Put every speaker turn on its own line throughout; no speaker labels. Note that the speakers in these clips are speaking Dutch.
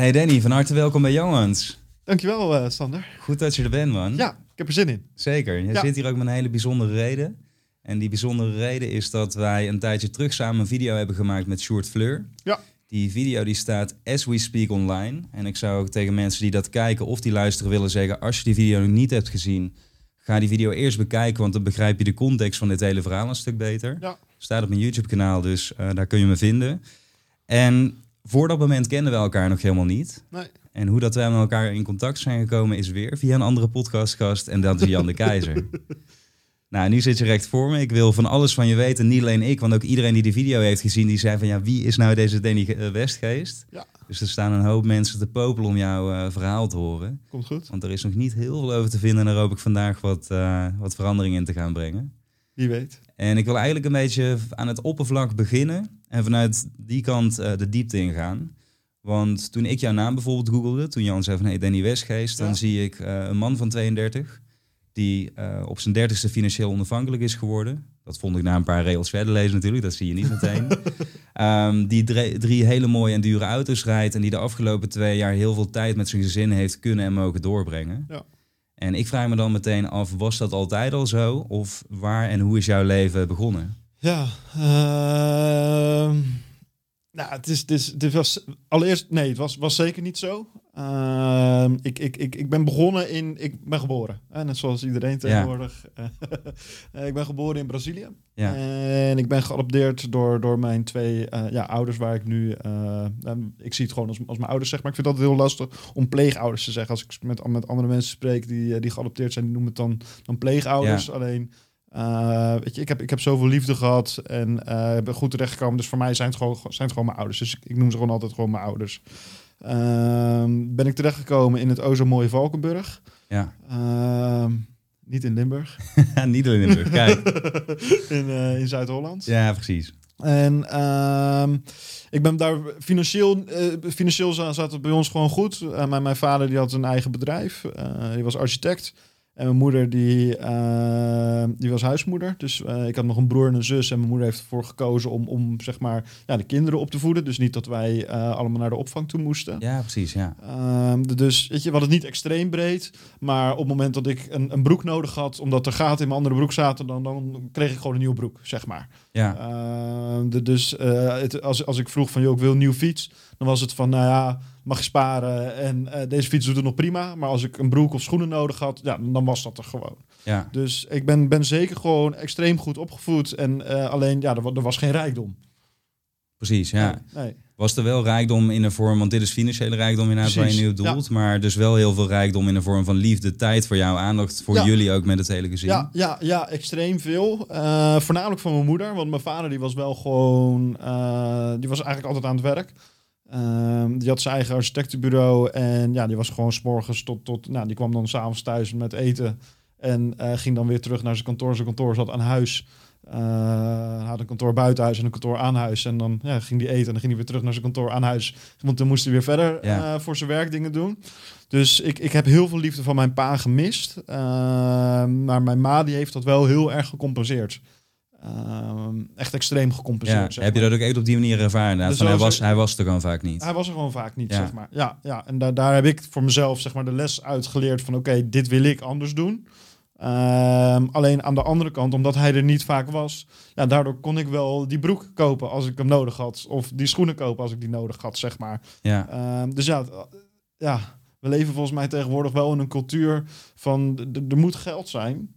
Hey Danny, van harte welkom bij Jongens.
Dankjewel, uh, Sander.
Goed dat je er bent, man.
Ja, ik heb er zin in.
Zeker. Je zit hier ook met een hele bijzondere reden. En die bijzondere reden is dat wij een tijdje terug samen een video hebben gemaakt met Short Fleur.
Ja.
Die video die staat as we speak online. En ik zou ook tegen mensen die dat kijken of die luisteren willen zeggen... als je die video nog niet hebt gezien, ga die video eerst bekijken... want dan begrijp je de context van dit hele verhaal een stuk beter.
Ja.
Staat op mijn YouTube-kanaal, dus uh, daar kun je me vinden. En voor dat moment kennen we elkaar nog helemaal niet.
Nee.
En hoe dat wij met elkaar in contact zijn gekomen is weer via een andere podcastgast. En dat is Jan de Keizer. nou, nu zit je recht voor me. Ik wil van alles van je weten. Niet alleen ik, want ook iedereen die de video heeft gezien, die zei van ja, wie is nou deze Danny eh, Westgeest?
Ja.
Dus er staan een hoop mensen te popelen om jouw uh, verhaal te horen.
Komt goed.
Want er is nog niet heel veel over te vinden. En daar hoop ik vandaag wat, uh, wat verandering in te gaan brengen.
Wie weet.
En ik wil eigenlijk een beetje aan het oppervlak beginnen. En vanuit die kant uh, de diepte ingaan. Want toen ik jouw naam bijvoorbeeld googelde, toen Jan zei van hey, Danny Westgeest, dan zie ik uh, een man van 32 die uh, op zijn dertigste financieel onafhankelijk is geworden. Dat vond ik na een paar regels verder lezen natuurlijk, dat zie je niet meteen. um, die drie, drie, hele mooie en dure auto's rijdt en die de afgelopen twee jaar heel veel tijd met zijn gezin heeft kunnen en mogen doorbrengen.
Ja.
En ik vraag me dan meteen af, was dat altijd al zo? Of waar en hoe is jouw leven begonnen?
Ja, uh, nou, het is, het is, het was allereerst, nee, het was, was zeker niet zo. Uh, ik, ik, ik, ik ben begonnen in, ik ben geboren, hè, net zoals iedereen tegenwoordig. Ja. ik ben geboren in Brazilië.
Ja.
En ik ben geadopteerd door, door mijn twee uh, ja, ouders, waar ik nu, uh, ik zie het gewoon als, als mijn ouders, zeg maar. Ik vind altijd heel lastig om pleegouders te zeggen. Als ik met, met andere mensen spreek die, die geadopteerd zijn, die noemen het dan, dan pleegouders.
Ja.
Alleen, uh, weet je, ik heb, ik heb zoveel liefde gehad en uh, ben goed terechtgekomen. Dus voor mij zijn het gewoon, zijn het gewoon mijn ouders. Dus ik, ik noem ze gewoon altijd gewoon mijn ouders. Uh, ben ik terechtgekomen in het o zo mooie Valkenburg.
Ja.
Ehm, niet in Limburg.
niet in Limburg, kijk.
in, uh, in Zuid-Holland.
Ja, precies.
En ehm, ik ben daar financieel, uh, financieel zat het bij ons gewoon goed. Uh, mijn, mijn vader die had een eigen bedrijf. die was architect. En mijn moeder die, uh, die was huismoeder. Dus uh, ik had nog een broer en een zus. En mijn moeder heeft ervoor gekozen om, om zeg maar, ja, de kinderen op te voeden. Dus niet dat wij uh, allemaal naar de opvang toe moesten.
Ja, precies. Ja.
dus weet je, we hadden het niet extreem breed. Maar op het moment dat ik een, een broek nodig had, omdat er gaten in mijn andere broek zaten, dan, dan kreeg ik gewoon een nieuwe broek, zeg maar.
Ja.
de, dus het, als, als ik vroeg van, joh, ik wil een nieuwe fiets, dan was het van, nou ja mag je sparen. En uh, deze fiets doet het nog prima. Maar als ik een broek of schoenen nodig had, ja, dan was dat er gewoon.
Ja.
Dus ik ben, ben zeker gewoon extreem goed opgevoed. En uh, alleen, ja, er, er, was geen rijkdom.
Precies, ja.
Nee, nee.
Was er wel rijkdom in de vorm, want dit is financiële rijkdom inderdaad waar je nu op doelt. Ja. Maar dus wel heel veel rijkdom in de vorm van liefde, tijd voor jou, aandacht voor
ja.
jullie ook met het hele gezin.
Ja, ja, ja extreem veel. Uh, voornamelijk van mijn moeder, want mijn vader die was wel gewoon, die was eigenlijk altijd aan het werk. Um, die had zijn eigen architectenbureau en ja, die was gewoon s'morgens tot, tot, nou, die kwam dan s'avonds thuis met eten en uh, ging dan weer terug naar zijn kantoor. Zijn kantoor zat aan huis. Uh, had een kantoor buiten huis en een kantoor aan huis. En dan ja, ging hij eten en dan ging hij weer terug naar zijn kantoor aan huis. Want dan moest hij weer verder
ja.
uh, voor zijn werk dingen doen. Dus ik, ik heb heel veel liefde van mijn pa gemist. Uh, maar mijn ma die heeft dat wel heel erg gecompenseerd. Uh, echt extreem gecompenseerd.
Ja, heb je dat ook echt op die manier ervaren?
Dus
van, hij, was, hij was er gewoon vaak niet.
Hij was er gewoon vaak niet,
Ja.
zeg maar. Ja, ja. en daar, daar heb ik voor mezelf zeg maar, de les uit geleerd van... oké, dit wil ik anders doen. Ehm, alleen aan de andere kant, omdat hij er niet vaak was... Ja, daardoor kon ik wel die broek kopen als ik hem nodig had. Of die schoenen kopen als ik die nodig had, zeg maar.
Ja,
Ehm, dus ja, ja, we leven volgens mij tegenwoordig wel in een cultuur van... er moet geld zijn.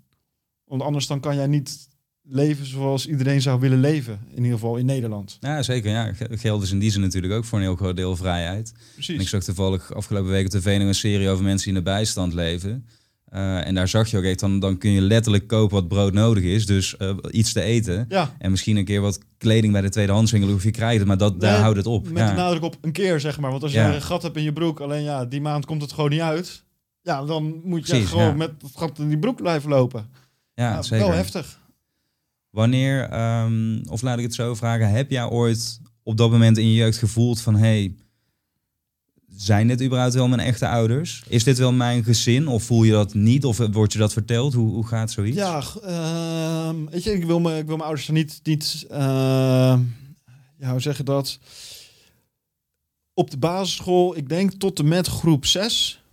Want anders dan kan jij niet leven zoals iedereen zou willen leven. In ieder geval in Nederland.
ja zeker. Ja. Ge- Geld is in die zin natuurlijk ook voor een heel groot deel vrijheid. En ik
Precies.
zag toevallig afgelopen week op tv nog een serie over mensen die in de bijstand leven. Eh, en daar zag je ook echt, dan, dan kun je letterlijk kopen wat brood nodig is. Dus eh, iets te eten.
Ja,
En misschien een keer wat kleding bij de tweedehandswinkel hoef je krijgen. Maar dat, daar
Nee,
houdt het op.
met
ja.
de nadruk op een keer, zeg maar. Want als je
Ja.
een gat hebt in je broek, alleen ja, die maand komt het gewoon niet uit. Ja, dan moet je
Precies,
gewoon met het gat in die broek blijven lopen.
ja,
Ja,
zeker.
wel heftig.
Wanneer, ehm, of laat ik het zo vragen, heb jij ooit op dat moment in je jeugd gevoeld van... Hey, zijn dit überhaupt wel mijn echte ouders? Is dit wel mijn gezin? Of voel je dat niet? Of wordt je dat verteld? Hoe, hoe gaat zoiets?
Ja, ehm, weet je, ik wil, me, ik wil mijn ouders er niet, niet ehm, ja, hoe zeg je dat? op de basisschool, ik denk tot en met groep 6,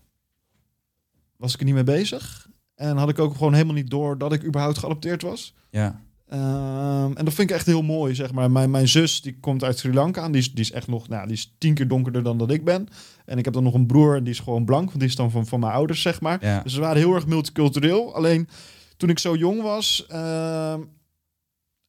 was ik er niet mee bezig. En had ik ook gewoon helemaal niet door dat ik überhaupt geadopteerd was.
Ja.
Ehm, en dat vind ik echt heel mooi, zeg maar. Mijn, mijn zus, die komt uit Sri Lanka. En die is, die is echt nog, nou, die is tien keer donkerder dan dat ik ben. En ik heb dan nog een broer en die is gewoon blank. Want die is dan van, van mijn ouders, zeg maar.
Ja.
Dus we waren heel erg multicultureel. Alleen, toen ik zo jong was, ehm,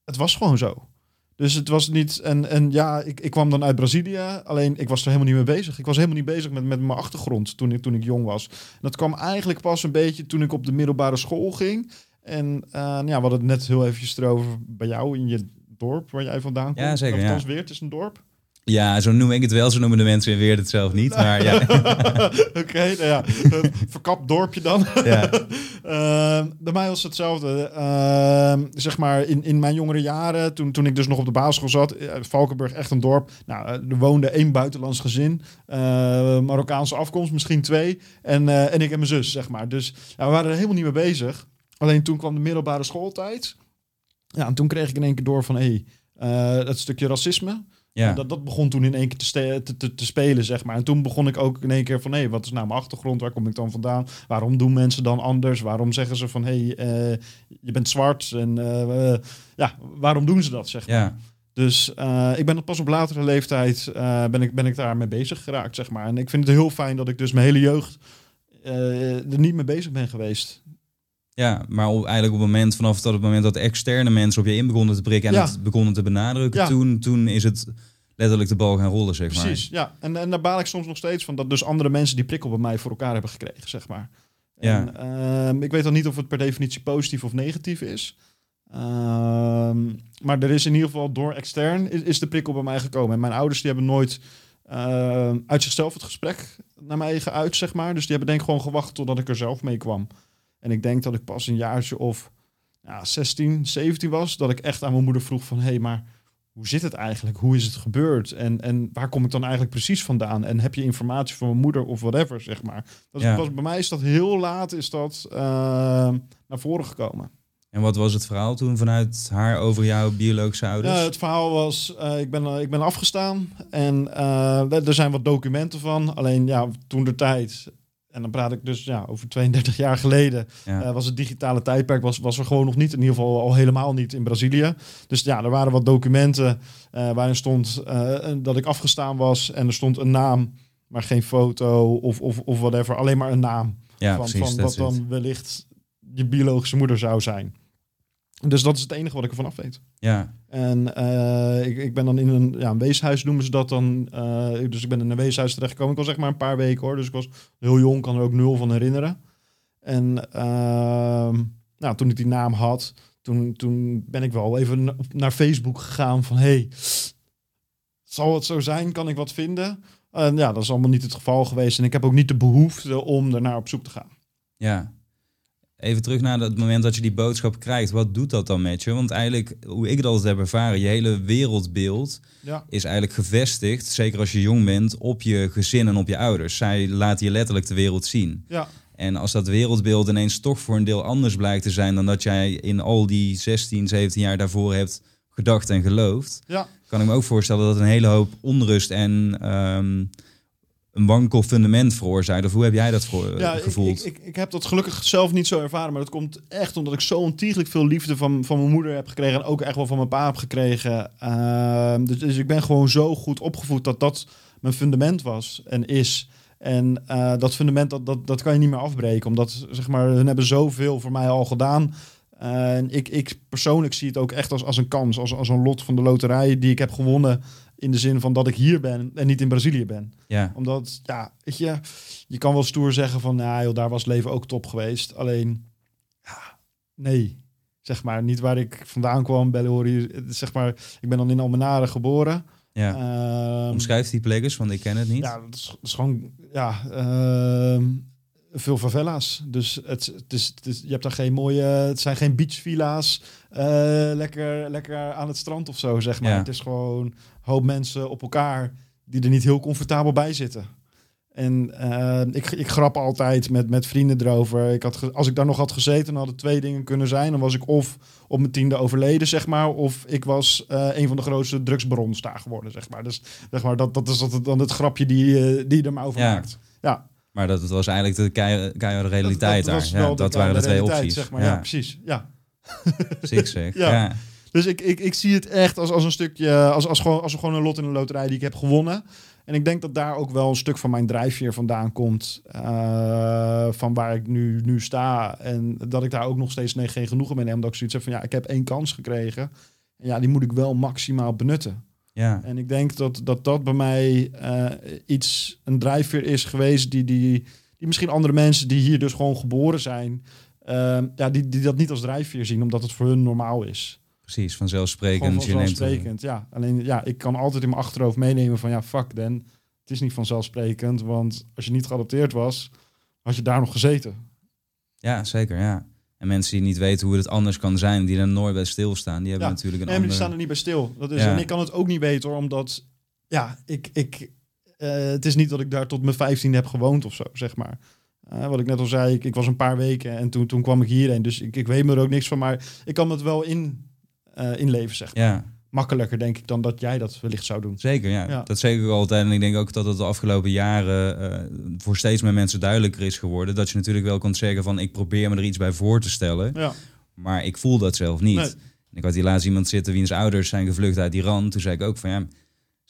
het was gewoon zo. Dus het was niet... En, en ja, ik, ik kwam dan uit Brazilië. Alleen, ik was er helemaal niet mee bezig. Ik was helemaal niet bezig met, met mijn achtergrond toen ik, toen ik jong was. En dat kwam eigenlijk pas een beetje toen ik op de middelbare school ging. En eh, ja, we hadden het net heel eventjes erover bij jou in je dorp waar jij vandaan komt.
Ja, zeker, ja.
weer, het is een dorp.
ja, zo noem ik het wel. Zo noemen de mensen weer het zelf niet. Maar ja.
Oké, nou ja, verkapt dorpje dan.
ja.
Ehm, bij mij was het hetzelfde. Ehm, zeg maar in, in mijn jongere jaren, toen, toen ik dus nog op de basisschool zat, eh, Valkenburg echt een dorp. Nou, eh, er woonde één buitenlands gezin, eh, Marokkaanse afkomst, misschien twee. En, eh, en ik en mijn zus, zeg maar. Dus ja, we waren er helemaal niet mee bezig. Alleen toen kwam de middelbare schooltijd. Ja, en toen kreeg ik in één keer door van, hé, hey, dat stukje racisme.
ja.
Dat, dat begon toen in één keer te, te, te, te spelen, zeg maar. En toen begon ik ook in één keer van... hé, wat is nou mijn achtergrond? Waar kom ik dan vandaan? Waarom doen mensen dan anders? Waarom zeggen ze van... hé, hey, eh, je bent zwart? En eh, eh, ja, waarom doen ze dat, zeg maar?
ja.
Dus eh, ik ben pas op latere leeftijd... eh, ben, ik, ben ik daar mee bezig geraakt, zeg maar. En ik vind het heel fijn dat ik dus mijn hele jeugd... eh, er niet mee bezig ben geweest.
Ja, maar op, eigenlijk op het moment, vanaf dat het moment dat externe mensen op je in begonnen te prikken en
Ja.
het begonnen te benadrukken,
Ja.
toen, toen is het letterlijk de bal gaan rollen, zeg maar.
Precies, ja. En, en daar baal ik soms nog steeds van... dat dus andere mensen die prikkel bij mij voor elkaar hebben gekregen, zeg maar.
Ja.
En, ehm, ik weet dan niet of het per definitie positief of negatief is. Ehm, maar er is in ieder geval door extern is, is de prikkel bij mij gekomen. En mijn ouders die hebben nooit ehm, uit zichzelf het gesprek naar mij geuit, zeg maar. Dus die hebben denk ik gewoon gewacht totdat ik er zelf mee kwam. En ik denk dat ik pas een jaartje of ja, 16, 17 was, dat ik echt aan mijn moeder vroeg van... hé, hey, maar hoe zit het eigenlijk? Hoe is het gebeurd? En, en waar kom ik dan eigenlijk precies vandaan? En heb je informatie van mijn moeder of whatever, zeg maar. Dat
Ja.
was, bij mij is dat heel laat is dat, eh, naar voren gekomen.
En wat was het verhaal toen vanuit haar over jouw biologische ouders?
Ja, het verhaal was, eh, ik, ben, eh, ik ben afgestaan en er zijn wat documenten van. Alleen ja, toen de tijd, en dan praat ik dus ja, over 32 jaar geleden,
Ja.
eh, was het digitale tijdperk was, was er gewoon nog niet. In ieder geval al helemaal niet in Brazilië. Dus ja, er waren wat documenten eh, waarin stond eh, dat ik afgestaan was en er stond een naam, maar geen foto of, of, of whatever. Alleen maar een naam
ja,
van,
precies.
van wat dan wellicht je biologische moeder zou zijn. Dus dat is het enige wat ik ervan af weet.
Ja,
En eh, ik, ik ben dan in een, ja, een weeshuis, noemen ze dat dan. Eh, dus ik ben in een weeshuis terechtgekomen. Ik was echt maar een paar weken hoor. Dus ik was heel jong, kan er ook nul van herinneren. En ehm, nou, toen ik die naam had, toen, toen ben ik wel even na- naar Facebook gegaan van... hey, zal het zo zijn? Kan ik wat vinden? En ja, dat is allemaal niet het geval geweest. En ik heb ook niet de behoefte om ernaar op zoek te gaan.
ja. Even terug naar het moment dat je die boodschap krijgt. Wat doet dat dan met je? Want eigenlijk, hoe ik het altijd heb ervaren, je hele wereldbeeld
Ja,
is eigenlijk gevestigd, zeker als je jong bent, op je gezin en op je ouders. Zij laten je letterlijk de wereld zien.
ja,
En als dat wereldbeeld ineens toch voor een deel anders blijkt te zijn dan dat jij in al die 16, 17 jaar daarvoor hebt gedacht en geloofd,
ja.
kan ik me ook voorstellen dat een hele hoop onrust en ehm, een wankel fundament veroorzaakt. Of hoe heb jij dat voor,
Ja, ik,
gevoeld?
ik, ik, ik heb dat gelukkig zelf niet zo ervaren. Maar dat komt echt omdat ik zo ontiegelijk veel liefde van, van mijn moeder heb gekregen. En ook echt wel van mijn pa heb gekregen. Ehm, dus, dus ik ben gewoon zo goed opgevoed dat dat mijn fundament was en is. En eh, dat fundament, dat, dat, dat kan je niet meer afbreken. Omdat, zeg maar, hun hebben zoveel voor mij al gedaan. En ik, ik persoonlijk zie het ook echt als, als een kans. Als, als een lot van de loterij die ik heb gewonnen. In de zin van dat ik hier ben en niet in Brazilië ben
ja,
omdat, ja, weet je, je kan wel stoer zeggen van, nou, joh, daar was leven ook top geweest. Alleen, ja, nee, zeg maar, niet waar ik vandaan kwam, Bellori, zeg maar, ik ben dan in Almenaren geboren.
ja.
Ehm,
Omschrijf die plek eens, want ik ken het niet.
ja, dat is, dat is gewoon, ja, ehm, veel favela's. Dus het, het, is, het is, je hebt daar geen mooie, het zijn geen beachvilla's, eh, lekker, lekker aan het strand of zo, zeg maar.
Ja.
Het is gewoon een hoop mensen op elkaar die er niet heel comfortabel bij zitten. En uh, ik, ik grap altijd met, met vrienden erover. Ik had als ik daar nog had gezeten, dan hadden twee dingen kunnen zijn. Dan was ik of op mijn tiende overleden, zeg maar. Of ik was uh, een van de grootste drugsbarons daar geworden, zeg maar. Dus zeg maar, dat, dat is dan het grapje die, uh, die er maar over
ja.
maakt. Ja.
Maar dat was eigenlijk de keiharde realiteit
dat, dat
daar. Ja, dat waren de twee opties.
Zeg maar. ja. ja, precies. Ja.
Zeg.
ja.
ja.
Dus ik, ik, ik zie het echt als, als een stukje, als, als, gewoon, als gewoon een lot in een loterij die ik heb gewonnen. En ik denk dat daar ook wel een stuk van mijn drijfveer vandaan komt. Uh, van waar ik nu, nu sta. En dat ik daar ook nog steeds nee, geen genoegen mee neem. Omdat ik zoiets heb van ja, ik heb één kans gekregen. En ja, die moet ik wel maximaal benutten.
Ja.
En ik denk dat dat, dat bij mij uh, iets, een drijfveer is geweest die, die, die misschien andere mensen die hier dus gewoon geboren zijn, uh, ja, die, die dat niet als drijfveer zien, omdat het voor hun normaal is.
Precies, vanzelfsprekend.
vanzelfsprekend, ja. Alleen ja, ik kan altijd in mijn achterhoofd meenemen van ja, fuck dan. Het is niet vanzelfsprekend, want als je niet geadopteerd was, had je daar nog gezeten.
Ja, zeker, ja. En mensen die niet weten hoe het anders kan zijn, die er nooit bij stilstaan, die hebben
ja.
natuurlijk een
nee,
andere...
die staan er niet bij stil. Dat is,
Ja.
En ik kan het ook niet weten hoor, omdat ja, ik, ik, eh, het is niet dat ik daar tot mijn 15 heb gewoond of zo, zeg maar. Eh, wat ik net al zei, ik, ik was een paar weken en toen, toen kwam ik hierheen. Dus ik, ik weet me er ook niks van, maar ik kan het wel in, eh, inleven, zeg maar.
Ja,
Makkelijker, denk ik, dan dat jij dat wellicht zou doen.
zeker. Ja.
Ja.
Dat zeker altijd. En ik denk ook dat het de afgelopen jaren eh, voor steeds meer mensen duidelijker is geworden. Dat je natuurlijk wel kunt zeggen van ik probeer me er iets bij voor te stellen.
Ja,
Maar ik voel dat zelf niet.
Nee.
Ik had hier laatst iemand zitten wiens ouders zijn gevlucht uit Iran. Toen zei ik ook van ja,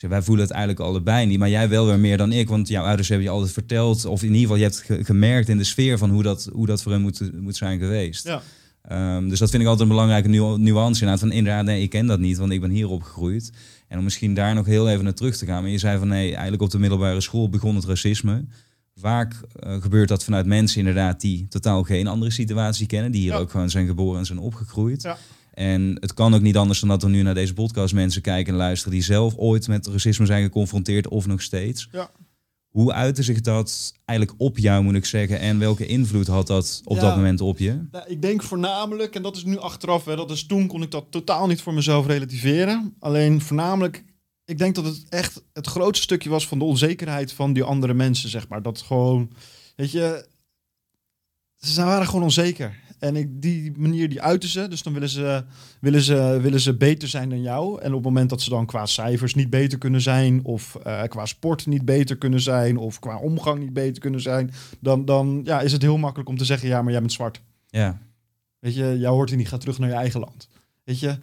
wij voelen het eigenlijk allebei niet. Maar jij wel weer meer dan ik. Want jouw ouders hebben je altijd verteld. Of in ieder geval, je hebt ge- gemerkt in de sfeer van hoe dat, hoe dat voor hen moet, moet zijn geweest.
ja.
Ehm, dus dat vind ik altijd een belangrijke nu nuance. Inderdaad, van inderdaad, nee, ik ken dat niet, want ik ben hier opgegroeid. En om misschien daar nog heel even naar terug te gaan. Maar je zei van nee, eigenlijk op de middelbare school begon het racisme. Vaak eh, gebeurt dat vanuit mensen inderdaad die totaal geen andere situatie kennen. Die hier
Ja.
ook gewoon zijn geboren en zijn opgegroeid.
Ja.
En het kan ook niet anders dan dat er nu naar deze podcast mensen kijken en luisteren die zelf ooit met racisme zijn geconfronteerd of nog steeds.
Ja.
Hoe uitte zich dat eigenlijk op jou, moet ik zeggen? En welke invloed had dat op
Ja.
dat moment op je?
Nou, ik denk voornamelijk, en dat is nu achteraf, hè, dat is toen kon ik dat totaal niet voor mezelf relativeren. Alleen voornamelijk, ik denk dat het echt het grootste stukje was van de onzekerheid van die andere mensen, zeg maar. Dat gewoon, weet je, ze waren gewoon onzeker. En ik, die manier die uiten ze. Dus dan willen ze, willen, ze, willen ze beter zijn dan jou. En op het moment dat ze dan qua cijfers niet beter kunnen zijn, of eh, qua sport niet beter kunnen zijn, of qua omgang niet beter kunnen zijn, dan, dan ja, is het heel makkelijk om te zeggen: ja, maar jij bent zwart.
Ja,
Weet je, jou hoort hier niet, ga terug naar je eigen land. Weet je,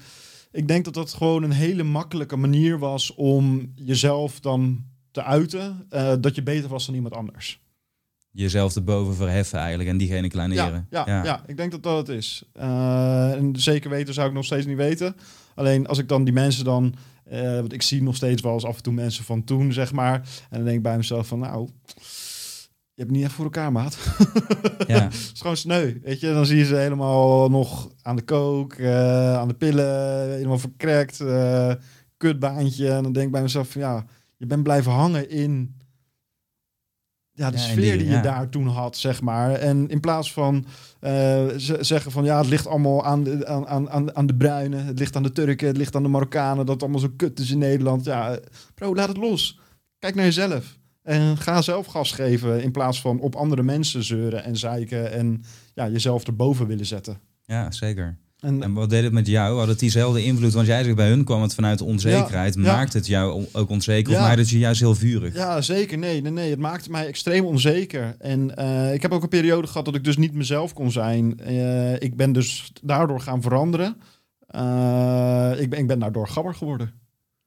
ik denk dat dat gewoon een hele makkelijke manier was om jezelf dan te uiten eh, dat je beter was dan iemand anders.
Jezelf erboven verheffen eigenlijk en diegene
Ja,
kleineren.
ja, ja. ik denk dat dat het is. Eh, en zeker weten zou ik nog steeds niet weten. Alleen als ik dan die mensen dan... eh, want ik zie nog steeds wel eens af en toe mensen van toen, zeg maar. En dan denk ik bij mezelf van, nou... Je hebt niet echt voor elkaar, maat.
Ja.
Het is gewoon sneu, weet je. Dan zie je ze helemaal nog aan de kook, eh, aan de pillen, helemaal verkrekt, kutbaantje. En dan denk ik bij mezelf van, ja, je bent blijven hangen in ja, de
Ja,
sfeer
die-
die, je
ja.
daar toen had, zeg maar. En in plaats van ze- zeggen van, ja, het ligt allemaal aan de, aan, aan- aan, aan de bruinen, het ligt aan de Turken, het ligt aan de Marokkanen, dat het allemaal zo kut is in Nederland. Ja, bro, laat het los. Kijk naar jezelf. En ga zelf gas geven in plaats van op andere mensen zeuren en zeiken en ja, jezelf erboven willen zetten.
ja, zeker.
En,
En wat deed het met jou? Had het diezelfde invloed? Want jij zegt bij hun kwam het vanuit de onzekerheid.
Ja, ja.
Maakt het jou ook onzeker
Ja.
of maakt het je juist heel vurig?
ja, zeker. Nee, nee, nee. Het maakte mij extreem onzeker. En eh, ik heb ook een periode gehad dat ik dus niet mezelf kon zijn. Eh, ik ben dus daardoor gaan veranderen. Eh, ik, ben, ik ben daardoor gabber geworden.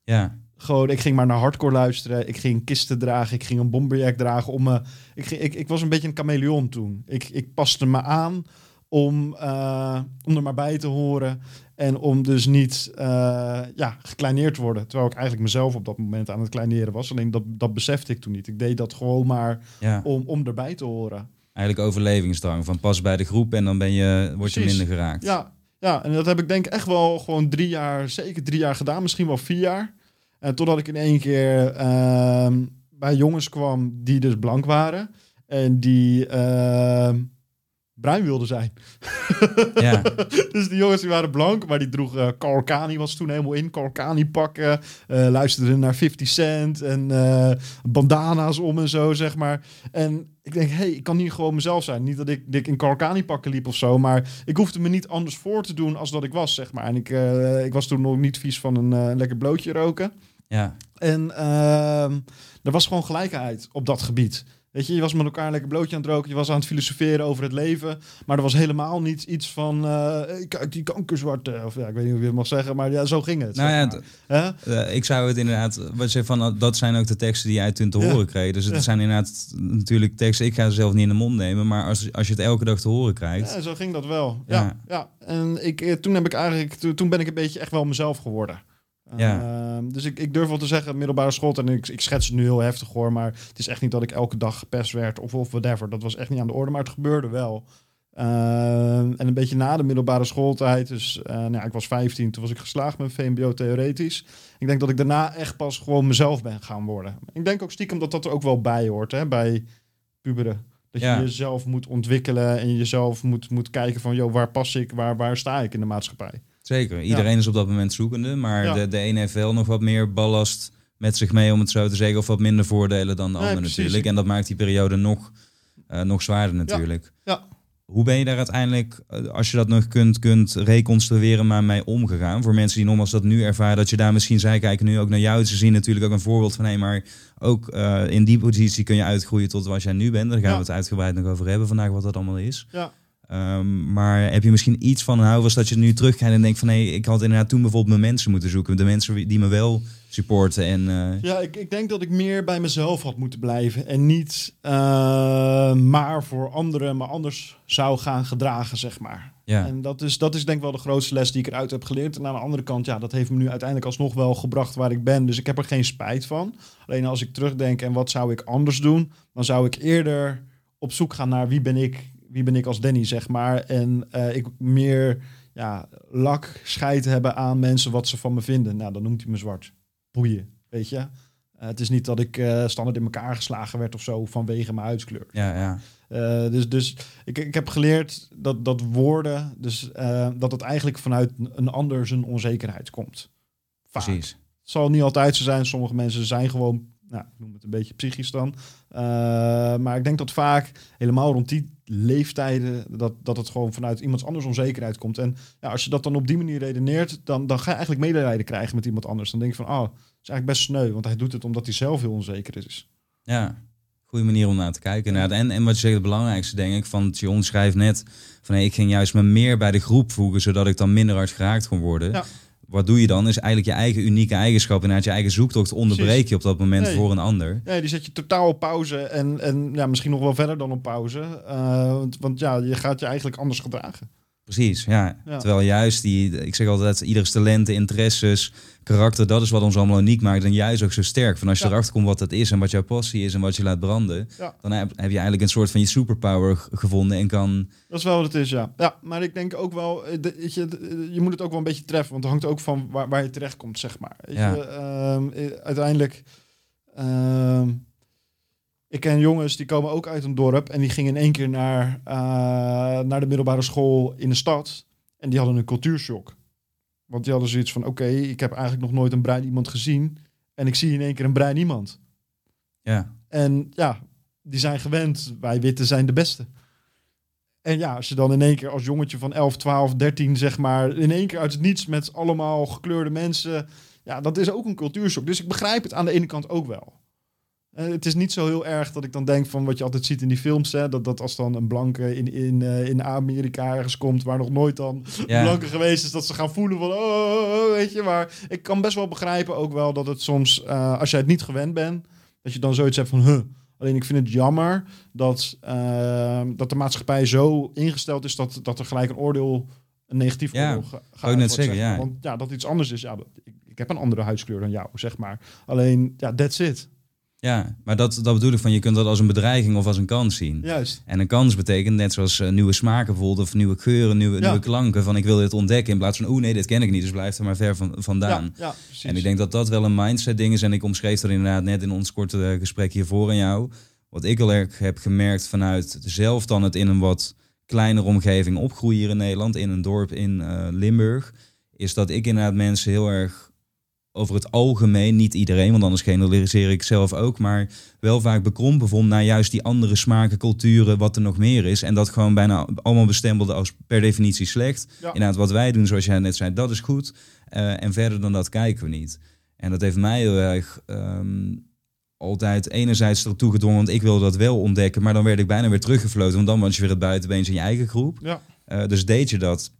Ja,
Gewoon, ik ging maar naar hardcore luisteren. Ik ging kisten dragen. Ik ging een bomberjack dragen. Om me, ik, ging, ik, ik was een beetje een chameleon toen. Ik, ik paste me aan om, eh, om er maar bij te horen. En om dus niet eh, ja, gekleineerd te worden. Terwijl ik eigenlijk mezelf op dat moment aan het kleineren was. Alleen dat, dat besefte ik toen niet. Ik deed dat gewoon maar
ja.
om, om erbij te horen.
Eigenlijk overlevingsdrang. Van pas bij de groep en dan ben je, word je
Precies.
minder geraakt.
Ja, ja, en dat heb ik denk ik echt wel gewoon drie jaar, zeker drie jaar gedaan. Misschien wel vier jaar. En totdat ik in één keer ehm, bij jongens kwam die dus blank waren. En die, ehm, bruin wilde zijn.
Ja.
dus die jongens die waren blank, maar die droegen uh, Carl Kani was toen helemaal in. Carl Kani pakken, uh, luisterden naar 50 Cent en uh, bandana's om en zo, zeg maar. En ik denk, hey, ik kan hier gewoon mezelf zijn. Niet dat ik, dat ik in Carl Kani pakken liep of zo, maar ik hoefde me niet anders voor te doen als dat ik was, zeg maar. En ik, ik was toen nog niet vies van een, lekker blootje roken.
Ja.
En ehm, er was gewoon gelijkheid op dat gebied. Weet je, je was met elkaar lekker blootje aan het roken. Je was aan het filosoferen over het leven. Maar er was helemaal niet iets van... Uh, kijk, die kankerzwarte. Of ja, ik weet niet hoe je het mag zeggen. Maar ja, zo ging het.
Nou ja, uh, ik zou het inderdaad... Wat van, dat zijn ook de teksten die jij toen te horen kreeg. Dus het ja. zijn inderdaad natuurlijk teksten... Ik ga ze zelf niet in de mond nemen. Maar als, als je het elke dag te horen krijgt...
Ja, zo ging dat wel. Ja, ja. En ik, eh, toen, heb ik eigenlijk, toen ben ik een beetje echt wel mezelf geworden.
Ja.
Uh, dus ik, ik durf wel te zeggen, middelbare school, en ik, ik schets het nu heel heftig hoor, maar het is echt niet dat ik elke dag gepest werd of, of whatever. Dat was echt niet aan de orde, maar het gebeurde wel. Uh, en een beetje na de middelbare schooltijd, dus uh, nou ja, ik was 15, toen was ik geslaagd met VMBO theoretisch. Ik denk dat ik daarna echt pas gewoon mezelf ben gaan worden. Ik denk ook stiekem dat dat er ook wel bij hoort, hè, bij puberen. Dat je jezelf moet ontwikkelen en jezelf moet, moet kijken van, joh, waar pas ik, waar, waar sta ik in de maatschappij?
Zeker. Iedereen is op dat moment zoekende. Maar de, de ene heeft wel nog wat meer ballast met zich mee, om het zo te zeggen. Of wat minder voordelen dan de ander natuurlijk. En dat maakt die periode nog, uh, nog zwaarder natuurlijk.
Ja.
Hoe ben je daar uiteindelijk, eh, als je dat nog kunt, kunt reconstrueren, maar mee omgegaan? Voor mensen die nogmaals dat nu ervaren, dat je daar misschien, zij kijken nu ook naar jou. Ze zien natuurlijk ook een voorbeeld van, hé, maar ook uh, in die positie kun je uitgroeien tot waar jij nu bent. Daar gaan we het uitgebreid nog over hebben vandaag, wat dat allemaal is.
Ja.
Um, maar heb je misschien iets van nou was dat je nu terugkijkt en denkt van nee, ik had inderdaad toen bijvoorbeeld mijn mensen moeten zoeken, de mensen die me wel supporten en. Uh...
Ja, ik, ik denk dat ik meer bij mezelf had moeten blijven en niet uh, maar voor anderen, maar anders zou gaan gedragen, zeg maar.
Ja.
En dat is, dat is denk ik wel de grootste les die ik eruit heb geleerd. En aan de andere kant, ja, dat heeft me nu uiteindelijk alsnog wel gebracht waar ik ben. Dus ik heb er geen spijt van. Alleen als ik terugdenk en wat zou ik anders doen, dan zou ik eerder op zoek gaan naar wie ben ik wie ben ik als Danny, zeg maar. En uh, ik meer ja, lak, scheid hebben aan mensen wat ze van me vinden. Nou, dan noemt hij me zwart. Boeien, weet je. Uh, het is niet dat ik uh, standaard in elkaar geslagen werd of zo vanwege mijn huidskleur.
Ja, ja.
dus dus ik, ik heb geleerd dat, dat woorden, dus dat het eigenlijk vanuit een ander zijn onzekerheid komt.
Vaak. Precies.
Het zal niet altijd zo zijn. Sommige mensen zijn gewoon nou, ik noem het een beetje psychisch dan. Uh, maar ik denk dat vaak helemaal rond die leeftijden, dat, dat het gewoon vanuit iemands anders onzekerheid komt. En ja, als je dat dan op die manier redeneert, dan, dan ga je eigenlijk medelijden krijgen met iemand anders. Dan denk je van, oh, dat is eigenlijk best sneu, want hij doet het omdat hij zelf heel onzeker is.
Ja, goede manier om naar te kijken. En, en wat je zegt, het belangrijkste denk ik, van John schrijft net van hey, ik ging juist me meer bij de groep voegen, zodat ik dan minder hard geraakt kon worden.
Ja
wat doe je dan? Is eigenlijk je eigen unieke eigenschap en uit je eigen zoektocht onderbreek je op dat moment voor een ander.
Nee, die zet je totaal op pauze en, en ja, misschien nog wel verder dan op pauze. Uh, want, want ja, je gaat je eigenlijk anders gedragen.
Precies, ja. Terwijl juist die, ik zeg altijd, ieders talenten, interesses, karakter, dat is wat ons allemaal uniek maakt. En juist ook zo sterk. Van als je ja. erachter komt wat dat is en wat jouw passie is en wat je laat branden, dan heb, heb, je eigenlijk een soort van je superpower gevonden en kan.
Dat is wel wat het is, ja. Ja, maar ik denk ook wel, eh, je, je moet het ook wel een beetje treffen, want het hangt ook van waar, waar je terecht komt, zeg maar.
Ja.
Je, uh, uiteindelijk. Uh, ik ken jongens die komen ook uit een dorp en die gingen in één keer naar, uh, naar de middelbare school in de stad. En die hadden een cultuurshock. Want die hadden zoiets van: oké, okay, ik heb eigenlijk nog nooit een brein iemand gezien. En ik zie in één keer een brein iemand.
Ja.
En ja, die zijn gewend. Wij witte zijn de beste. En ja, als je dan in één keer als jongetje van 11, 12, 13, zeg maar, in één keer uit het niets met allemaal gekleurde mensen. Ja, dat is ook een cultuurshock. Dus ik begrijp het aan de ene kant ook wel. Uh, het is niet zo heel erg dat ik dan denk van wat je altijd ziet in die films. Hè, dat, dat als dan een blanke in, in, uh, in Amerika ergens komt waar nog nooit dan ja. blanke geweest is, dat ze gaan voelen van oh, oh, oh, weet je. Maar ik kan best wel begrijpen ook wel dat het soms, uh, als jij het niet gewend bent, dat je dan zoiets hebt van huh. Alleen ik vind het jammer dat, dat de maatschappij zo ingesteld is dat, dat er gelijk een oordeel, een negatief
ja,
oordeel ga,
gaat. net zeggen, ja.
Want ja, dat iets anders is. Ja, ik, ik heb een andere huidskleur dan jou, zeg maar. Alleen, ja, that's it.
Ja, maar dat, dat bedoel ik van je kunt dat als een bedreiging of als een kans zien.
Juist.
En een kans betekent net zoals uh, nieuwe smaken bijvoorbeeld of nieuwe geuren, nieuwe, ja. nieuwe klanken. Van ik wil dit ontdekken in plaats van oeh nee, dit ken ik niet, dus blijf er maar ver van, vandaan.
Ja, ja,
en ik denk dat dat wel een mindset ding is. En ik omschreef dat inderdaad net in ons korte eh, gesprek hiervoor aan jou. Wat ik al erg heb gemerkt vanuit zelf dan het in een wat kleinere omgeving opgroeien hier in Nederland, in een dorp in eh, Limburg, is dat ik inderdaad mensen heel erg over het algemeen, niet iedereen, want anders generaliseer ik zelf ook, maar wel vaak bekrompen vond naar juist die andere smaken, culturen, wat er nog meer is. En dat gewoon bijna allemaal bestempelde als per definitie slecht.
Ja.
Inderdaad, wat wij doen, zoals jij net zei, dat is goed. Eh, en verder dan dat kijken we niet. En dat heeft mij heel erg ehm, altijd enerzijds ertoe gedwongen, want ik wilde dat wel ontdekken, maar dan werd ik bijna weer teruggefloten, want dan was je weer het buitenbeens in je eigen groep.
Ja.
Eh, dus deed je dat,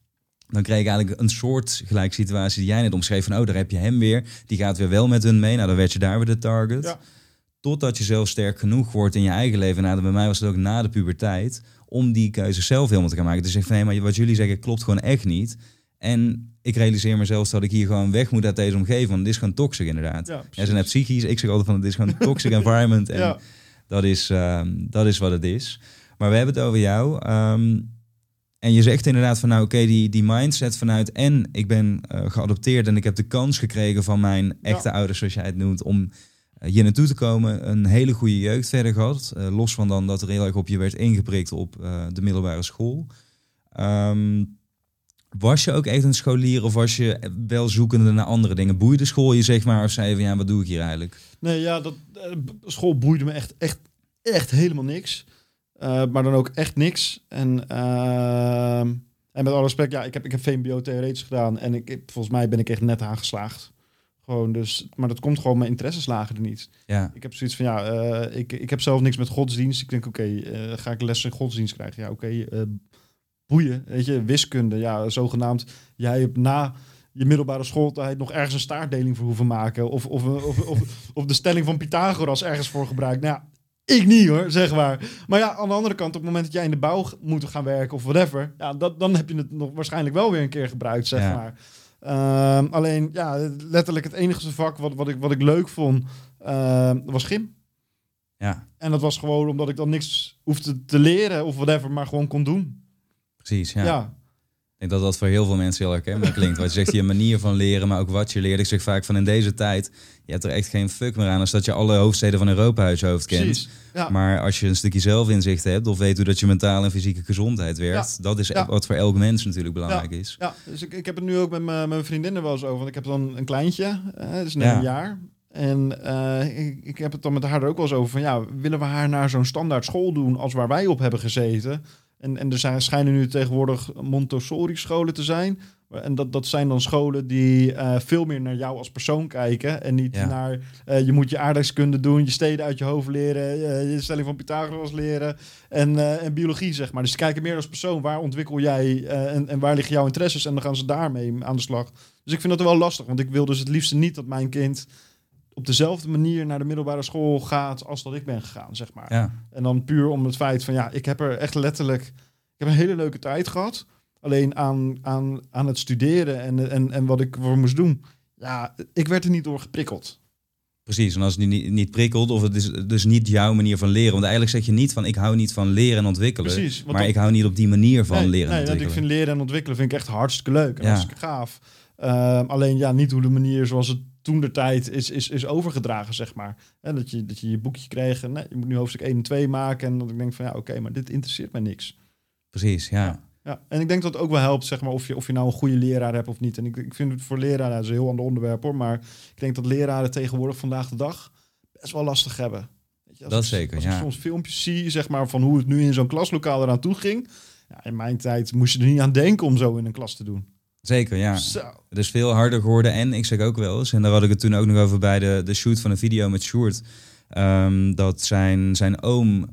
dan kreeg ik eigenlijk een soort gelijk situatie die jij net omschreef van, oh, daar heb je hem weer, die gaat weer wel met hun mee, nou dan werd je daar weer de target.
Ja.
Totdat je zelf sterk genoeg wordt in je eigen leven. Nou, bij mij was het ook na de puberteit, om die keuze zelf helemaal te gaan maken. Dus ik van, hé, maar wat jullie zeggen klopt gewoon echt niet. En ik realiseer mezelf dat ik hier gewoon weg moet uit deze omgeving, want dit is gewoon toxic inderdaad.
Ja,
zijn net psychisch, ik zeg altijd van, het is gewoon een toxic environment. En
Ja.
dat, is, ehm, dat is wat het is. Maar we hebben het over jou. ehm, en je zegt inderdaad van nou oké, die, die mindset vanuit en ik ben eh, geadopteerd en ik heb de kans gekregen van mijn echte ouders, zoals jij het noemt, om eh, hier naartoe te komen. Een hele goede jeugd verder gehad. Eh, los van dan dat er heel erg op je werd ingeprikt op eh, de middelbare school. Ehm, was je ook echt een scholier of was je wel zoekende naar andere dingen? Boeide school je zeg maar of zei je van ja, wat doe ik hier eigenlijk?
Nee, ja, dat, school boeide me echt, echt, echt helemaal niks. Eh, maar dan ook echt niks. En, ehm, en met alle respect, ja, ik heb, ik heb VMBO theoretisch gedaan. En ik, volgens mij ben ik echt net aangeslaagd. Gewoon dus, maar dat komt gewoon, mijn interesses lagen er niet.
Ja,
Ik heb zoiets van, ja, eh, ik, ik heb zelf niks met godsdienst. Ik denk, oké, eh, ga ik les in godsdienst krijgen? Ja, oké, boeien, weet je, wiskunde. Ja, zogenaamd, jij hebt na je middelbare schooltijd nog ergens een staartdeling voor hoeven maken. Of, of, of, of, of de stelling van Pythagoras ergens voor gebruikt. Nou ja, ik niet hoor, zeg maar. Maar ja, aan de andere kant, op het moment dat jij in de bouw moet gaan werken of whatever, ja, dat, dan heb je het nog waarschijnlijk wel weer een keer gebruikt, zeg
Ja.
maar. Ehm, alleen, ja, letterlijk het enige vak wat, wat, ik, wat ik leuk vond, ehm, was gym.
ja,
En dat was gewoon omdat ik dan niks hoefde te leren of whatever, maar gewoon kon doen.
precies.
Ja,
Ja. Ik denk dat dat voor heel veel mensen heel herkenbaar klinkt. Wat je zegt, je manier van leren, maar ook wat je leert. Ik zeg vaak van in deze tijd, je hebt er echt geen fuck meer aan als dat je alle hoofdsteden van Europa uit je hoofd kent.
Ja.
Maar als je een stukje zelfinzicht hebt of weet hoe dat je mentale en fysieke gezondheid werkt, dat is
Ja.
wat voor elk mens natuurlijk belangrijk is.
Ja, dus ik, ik heb het nu ook met mijn, vriendinnen wel eens over. Want ik heb dan een kleintje, eh, dus net een jaar. En eh, ik, ik heb het dan met haar er ook wel eens over van ja, willen we haar naar zo'n standaard school doen als waar wij op hebben gezeten? En, en er zijn, schijnen nu tegenwoordig Montessori-scholen te zijn. En dat, dat zijn dan scholen die eh, veel meer naar jou als persoon kijken. En niet
Ja.
naar eh, je moet je aardrijkskunde doen, je steden uit je hoofd leren, je stelling van Pythagoras leren en, eh, en biologie, zeg maar. Dus ze kijken meer als persoon. Waar ontwikkel jij en, en waar liggen jouw interesses? En dan gaan ze daarmee aan de slag. Dus ik vind dat wel lastig, want ik wil dus het liefste niet dat mijn kind op dezelfde manier naar de middelbare school gaat als dat ik ben gegaan, zeg maar.
Ja,
En dan puur om het feit van ja, ik heb er echt letterlijk, ik heb een hele leuke tijd gehad. Alleen aan, aan, aan het studeren en, en, en wat ik voor moest doen. Ja, ik werd er niet door geprikkeld.
precies. En als het niet, niet prikkelt of het is dus niet jouw manier van leren. Want eigenlijk zeg je niet van ik hou niet van leren en ontwikkelen.
Precies.
Maar ik hou niet op die manier van
nee,
leren en
nee, want ik
ontwikkelen.
vind leren en ontwikkelen vind ik echt hartstikke leuk en
Ja.
hartstikke gaaf. Ehm, alleen ja, niet hoe de manier zoals het toen de tijd is, is, is overgedragen, zeg maar. En dat, je, dat je je boekje kreeg en nee, je moet nu hoofdstuk 1 en 2 maken. En dat ik denk van ja, oké, maar dit interesseert mij niks.
Precies, ja.
Ja, en ik denk dat het ook wel helpt, zeg maar, of je, of je nou een goede leraar hebt of niet. En ik, ik vind het voor leraren, dat is een heel ander onderwerp hoor, maar ik denk dat leraren tegenwoordig vandaag de dag best wel lastig hebben. Weet je, als
Dat
ik,
zeker,
als
ja.
ik soms filmpjes zie, zeg maar, van hoe het nu in zo'n klaslokaal eraan toe ging. Ja, in mijn tijd moest je er niet aan denken om zo in een klas te doen.
Zeker, ja.
Zo.
Het is veel harder geworden. En ik zeg ook wel eens, en daar had ik het toen ook nog over bij de, de shoot van een video met Sjoerd. ehm, dat zijn, zijn oom,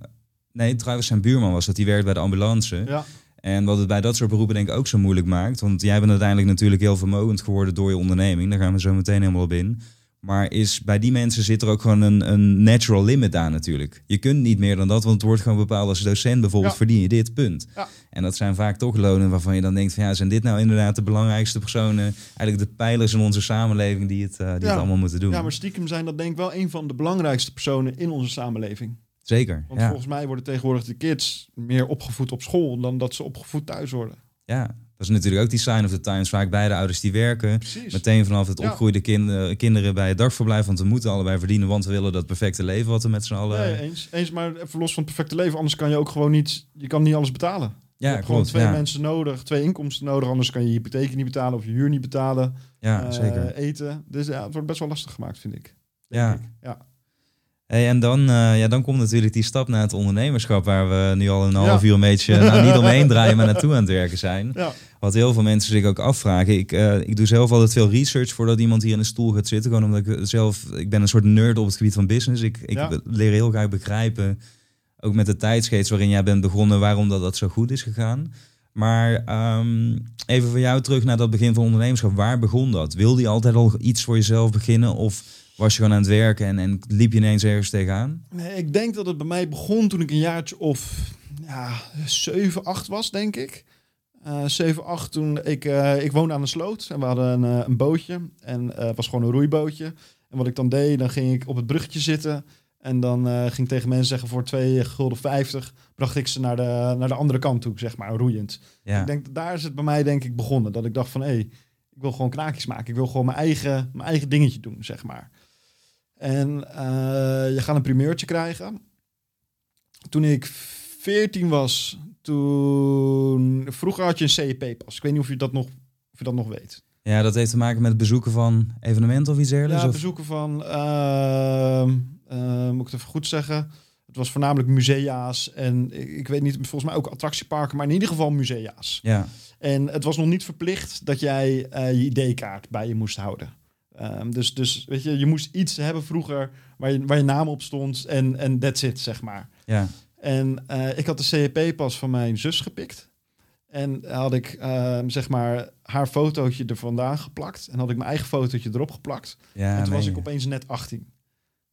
nee trouwens zijn buurman was dat, die werkt bij de ambulance.
Ja,
En wat het bij dat soort beroepen denk ik ook zo moeilijk maakt. Want jij bent uiteindelijk natuurlijk heel vermogend geworden door je onderneming. Daar gaan we zo meteen helemaal op in. Maar is, bij die mensen zit er ook gewoon een, een natural limit aan natuurlijk. Je kunt niet meer dan dat, want het wordt gewoon bepaald als docent bijvoorbeeld
Ja.
verdien je dit, punt.
Ja.
En dat zijn vaak toch lonen waarvan je dan denkt van ja, zijn dit nou inderdaad de belangrijkste personen, eigenlijk de pijlers in onze samenleving die het, eh, die
Ja.
het allemaal moeten doen.
ja, maar stiekem zijn dat denk ik wel een van de belangrijkste personen in onze samenleving.
Zeker,
Want volgens mij worden tegenwoordig de kids meer opgevoed op school dan dat ze opgevoed thuis worden.
ja. Is natuurlijk ook die sign of the times. Vaak beide ouders die werken.
Precies.
Meteen vanaf het
Ja.
opgroeide kinder, kinderen bij het dagverblijf. Want we moeten allebei verdienen, want we willen dat perfecte leven wat we met z'n allen...
Nee, eens, eens, maar even los van het perfecte leven. Anders kan je ook gewoon niet, je kan niet alles betalen. je hebt gewoon twee mensen nodig, twee inkomsten nodig. Anders kan je je hypotheek niet betalen of je huur niet betalen.
Ja, zeker.
Eten. Dus ja, het wordt best wel lastig gemaakt, vind ik.
Ja.
Ik. ja.
Hey, en dan, uh, ja, dan komt natuurlijk die stap naar het ondernemerschap, waar we nu al een half uur een beetje nou, niet omheen draaien, maar naartoe aan het werken zijn.
Ja.
Wat heel veel mensen zich ook afvragen. Ik, uh, ik doe zelf altijd veel research voordat iemand hier in de stoel gaat zitten. Gewoon omdat ik zelf, ik ben een soort nerd op het gebied van business. Ik, ik
Ja.
leer heel graag begrijpen, ook met de tijdscheets waarin jij bent begonnen, waarom dat, dat zo goed is gegaan. Maar ehm, even voor jou terug naar dat begin van ondernemerschap. Waar begon dat? Wilde je altijd al iets voor jezelf beginnen? Of was je gewoon aan het werken en, en liep je ineens ergens tegenaan?
Nee, ik denk dat het bij mij begon toen ik een jaartje of ja, 7, 8 was, denk ik. Eh 7, 8 toen ik, eh, ik woonde aan de sloot en we hadden een, eh, een bootje. En eh, het was gewoon een roeibootje. En wat ik dan deed, dan ging ik op het bruggetje zitten. En dan ging ik tegen mensen zeggen voor 2 gulden 50 bracht ik ze naar de, naar de andere kant toe, zeg maar, roeiend.
Ja,
Ik denk, daar is het bij mij denk ik begonnen. Dat ik dacht van, hé, hey, ik wil gewoon knaakjes maken. Ik wil gewoon mijn eigen, mijn eigen dingetje doen, zeg maar. En eh, je gaat een primeurtje krijgen. Toen ik 14 was, toen... Vroeger had je een CEP-pas. Ik weet niet of je dat nog, of je dat nog weet.
ja, dat heeft te maken met bezoeken van evenementen of iets dergelijks?
Ja,
of?
bezoeken van... ehm, eh, moet ik het even goed zeggen? Het was voornamelijk musea's en ik, ik weet niet, volgens mij ook attractieparken, maar in ieder geval musea's.
Ja,
En het was nog niet verplicht dat jij eh, je ID-kaart bij je moest houden. Ehm, dus, dus weet je, je moest iets hebben vroeger waar je, waar je naam op stond en, en that's it, zeg maar.
ja,
En eh, ik had de CEP-pas van mijn zus gepikt. En had ik, ehm, zeg maar, haar fotootje er vandaan geplakt. En had ik mijn eigen fotootje erop geplakt.
ja.
en toen was ik opeens net 18.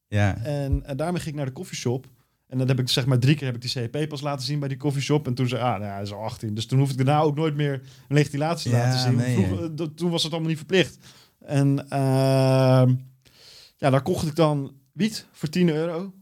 Ja,
En, eh, daarmee ging ik naar de koffieshop. En dat heb ik zeg maar drie keer heb ik die CEP-pas laten zien bij die koffieshop. En toen zei ah, nou, ja, hij is al 18. Dus toen hoefde ik daarna ook nooit meer een legitimatie te
Ja,
laten zien.
nee,
Vroeger, eh, toen was het allemaal niet verplicht. En ehm, ja, daar kocht ik dan wiet voor 10 euro.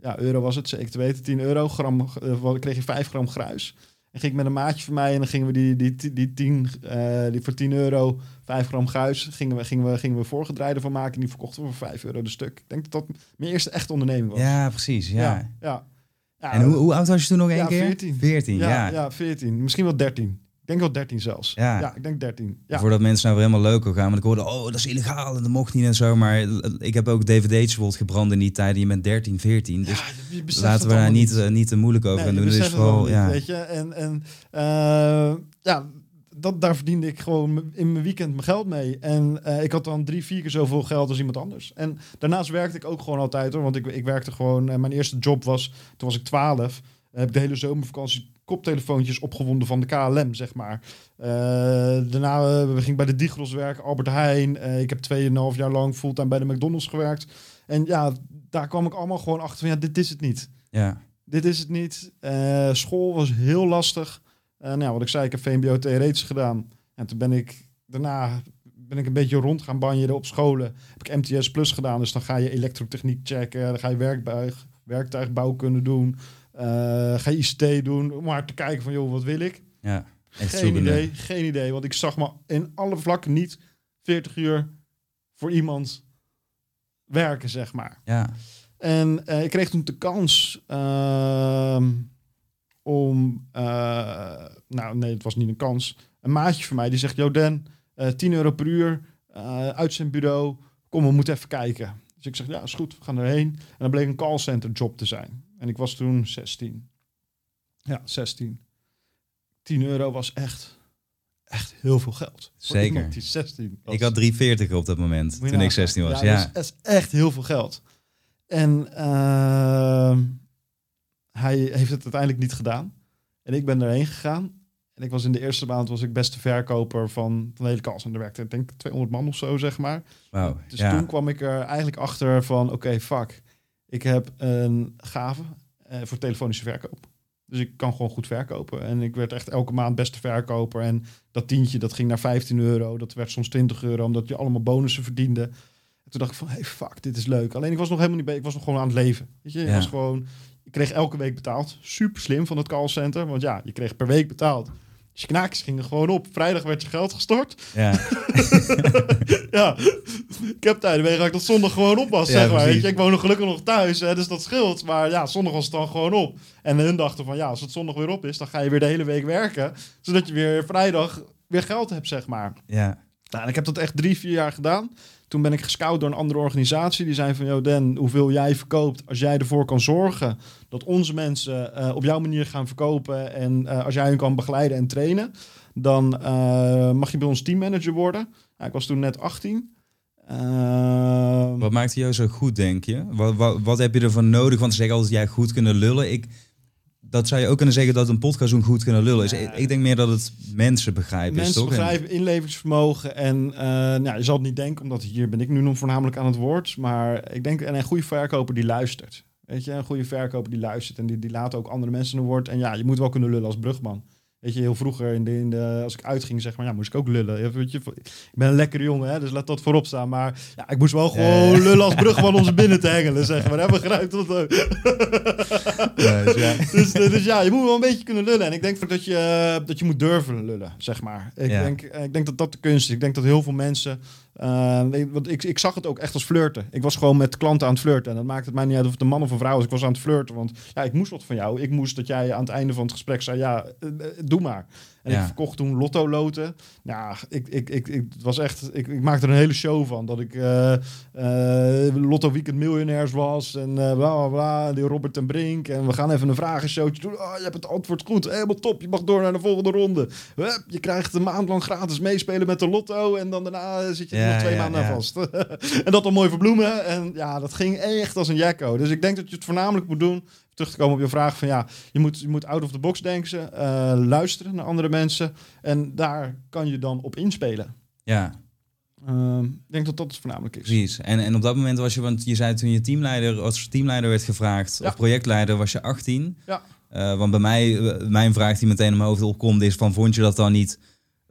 Ja, euro was het, zeker te weten. 10 euro. Gram, eh, kreeg je 5 gram gruis. En ging ik met een maatje van mij en dan gingen we die, die, die, die, 10, eh, die voor 10 euro, 5 gram gruis, gingen we, gingen we, gingen we voorgedraaide van maken. En die verkochten we voor 5 euro de stuk. Ik denk dat dat mijn eerste echte onderneming was.
ja, precies. Ja.
ja. ja. Ja,
En hoe, hoe oud was je toen nog één
Ja,
keer?
14.
14, ja.
ja, ja, 14. Misschien wel 13. Ik denk wel 13 zelfs.
Ja.
Ja, ik denk 13. Ja.
Voordat mensen nou weer helemaal leuk gaan. Want ik hoorde, oh, dat is illegaal en dat mocht niet en zo. Maar ik heb ook dvd's bijvoorbeeld gebrand in die tijd. Je bent 13, 14. Dus
Ja,
laten we daar niet, eh, niet te moeilijk over
Nee,
doen. Het vooral, ja.
niet, weet je. En, en eh, ja, dat, daar verdiende ik gewoon in mijn weekend mijn geld mee. En eh, ik had dan drie, vier keer zoveel geld als iemand anders. En daarnaast werkte ik ook gewoon altijd hoor. Want ik, ik werkte gewoon, eh, mijn eerste job was, toen was ik 12. Heb ik de hele zomervakantie koptelefoontjes opgewonden van de KLM, zeg maar. Eh, daarna eh, ging ik bij de Digros werken, Albert Heijn. Eh, ik heb 2,5 jaar lang fulltime bij de McDonald's gewerkt. En ja, daar kwam ik allemaal gewoon achter van, ja, dit is het niet
Ja,
dit is het niet. School was heel lastig. Nou, ja, wat ik zei, ik heb VMBO theoretisch gedaan. En toen ben ik daarna ben ik een beetje rond gaan banjeren op scholen. Heb ik MTS Plus gedaan, dus dan ga je elektrotechniek checken, dan ga je werkbuig, werktuigbouwkunde doen, eh, ga je ICT doen, om maar te kijken van, joh, wat wil ik?
ja.
Geen idee, geen idee, want ik zag me in alle vlakken niet 40 uur voor iemand werken, zeg maar.
Ja,
En eh, ik kreeg toen de kans ehm, om... eh, nou, nee, het was niet een kans. Een maatje van mij die zegt... Yo Dan, eh 10 euro per uur, eh uitzendbureau. Kom, we moeten even kijken. Dus ik zeg, ja, is goed, we gaan erheen. En dat bleek een callcenter job te zijn. En ik was toen 16. Ja, 16. 10 euro was echt, echt heel veel geld.
Zeker.
iemand Die 16 was.
ik had 340 op dat moment, toen ik
nagaan.
16 was.
Ja,
Ja,
Dat, is, dat is echt heel veel geld. En ehm, hij heeft het uiteindelijk niet gedaan. En ik ben erheen gegaan. En ik was in de eerste maand was ik beste verkoper van, van de hele kast. En er werkte, ik denk 200 man of zo, zeg maar.
wauw.
Dus
ja.
toen kwam ik er eigenlijk achter van, oké, fuck. Ik heb een gave eh, voor telefonische verkoop. Dus ik kan gewoon goed verkopen. En ik werd echt elke maand beste verkoper. En dat tientje, dat ging naar 15 euro. Dat werd soms 20 euro, omdat je allemaal bonussen verdiende. En toen dacht ik van, hey, fuck, dit is leuk. Alleen ik was nog helemaal niet bezig. Ik was nog gewoon aan het leven. Weet je, ik was gewoon... Ik kreeg elke week betaald. Super slim van het callcenter. Want ja, je kreeg per week betaald. Dus je knaakjes gingen gewoon op. Vrijdag werd je geld gestort.
Ja.
ja, ik heb tijden meegemaakt dat zondag gewoon op was,
Ja,
zeg maar.
precies.
Weet je, ik woon nog gelukkig nog thuis, hè, dus dat scheelt. Maar ja, zondag was het dan gewoon op. En hun dachten van, ja, als het zondag weer op is, dan ga je weer de hele week werken. Zodat je weer vrijdag weer geld hebt, zeg maar.
ja.
Nou, en ik heb dat echt drie, vier jaar gedaan. Toen ben ik gescout door een andere organisatie. Die zei van, joh Dan, hoeveel jij verkoopt... als jij ervoor kan zorgen dat onze mensen eh, op jouw manier gaan verkopen... en eh, als jij hen kan begeleiden en trainen... dan eh, mag je bij ons teammanager worden. Ik was toen net 18. Ehm,
Wat maakt jou zo goed, denk je? Wat, wat, wat heb je ervan nodig? Want ze zeggen altijd, jij goed kunnen lullen. Ik, dat zou je ook kunnen zeggen dat een podcast doen goed kunnen lullen is.
Ja.
Ik, denk meer dat het mensen begrijpen is,
Mensen
toch?
begrijpen inlevingsvermogen en eh, nou, je zal het niet denken, omdat hier ben ik nu nog voornamelijk aan het woord. Maar ik denk, en een goede verkoper die luistert. Weet je, een goede verkoper die luistert en die, die laat ook andere mensen een woord. En ja, je moet wel kunnen lullen als brugman. Weet je, heel vroeger in de, in de, als ik uitging, zeg maar, ja, moest ik ook lullen. Weet je, ik ben een lekkere jongen, hè, dus laat dat voorop staan. Maar ja, ik moest wel gewoon lullen als brugman om ze binnen te hengelen, zeg maar. Hè, begrijpt dat ook?
Dus ja.
dus, eh, dus ja, je moet wel een beetje kunnen lullen. En ik denk dat je, eh, dat je moet durven lullen, zeg maar. Ik,
Ja.
denk, eh, ik denk dat dat de kunst is. Ik denk dat heel veel mensen... eh, weet- want ik, ik zag het ook echt als flirten. Ik was gewoon met klanten aan het flirten. En dat maakt het mij niet uit of het een man of een vrouw is. Ik was aan het flirten, want ja, ik moest wat van jou. Ik moest dat jij aan het einde van het gesprek zei... Ja, eh, eh, doe maar. En
Ja.
ik verkocht toen lotto loten. Ja, ik, ik, ik, ik, het was echt... Ik, ik maakte er een hele show van. Dat ik eh, eh, Lotto Weekend Miljonairs was. En eh, bla, bla, bla. Die Robert en Brink. En we gaan even een vragenshowtje doen. Oh, je hebt het antwoord goed. Helemaal top. Je mag door naar de volgende ronde. Hup, je krijgt een maand lang gratis meespelen met de Lotto. En dan daarna zit je
Ja,
nog twee
ja,
maanden vast. en dat dan mooi verbloemen. En ja, dat ging echt als een jacko. Dus ik denk dat je het voornamelijk moet doen. Terug te komen op je vraag van ja, je moet, je moet out of the box denken. eh, luisteren naar andere mensen. En daar kan je dan op inspelen.
ja,
Ehm, ik denk dat dat het voornamelijk is.
precies. En, en op dat moment was je, want je zei toen je teamleider, als teamleider werd gevraagd,
Ja.
of projectleider, was je 18.
Ja.
Eh, want bij mij, eh, mijn vraag die meteen in mijn hoofd opkomt, is van, vond je dat dan niet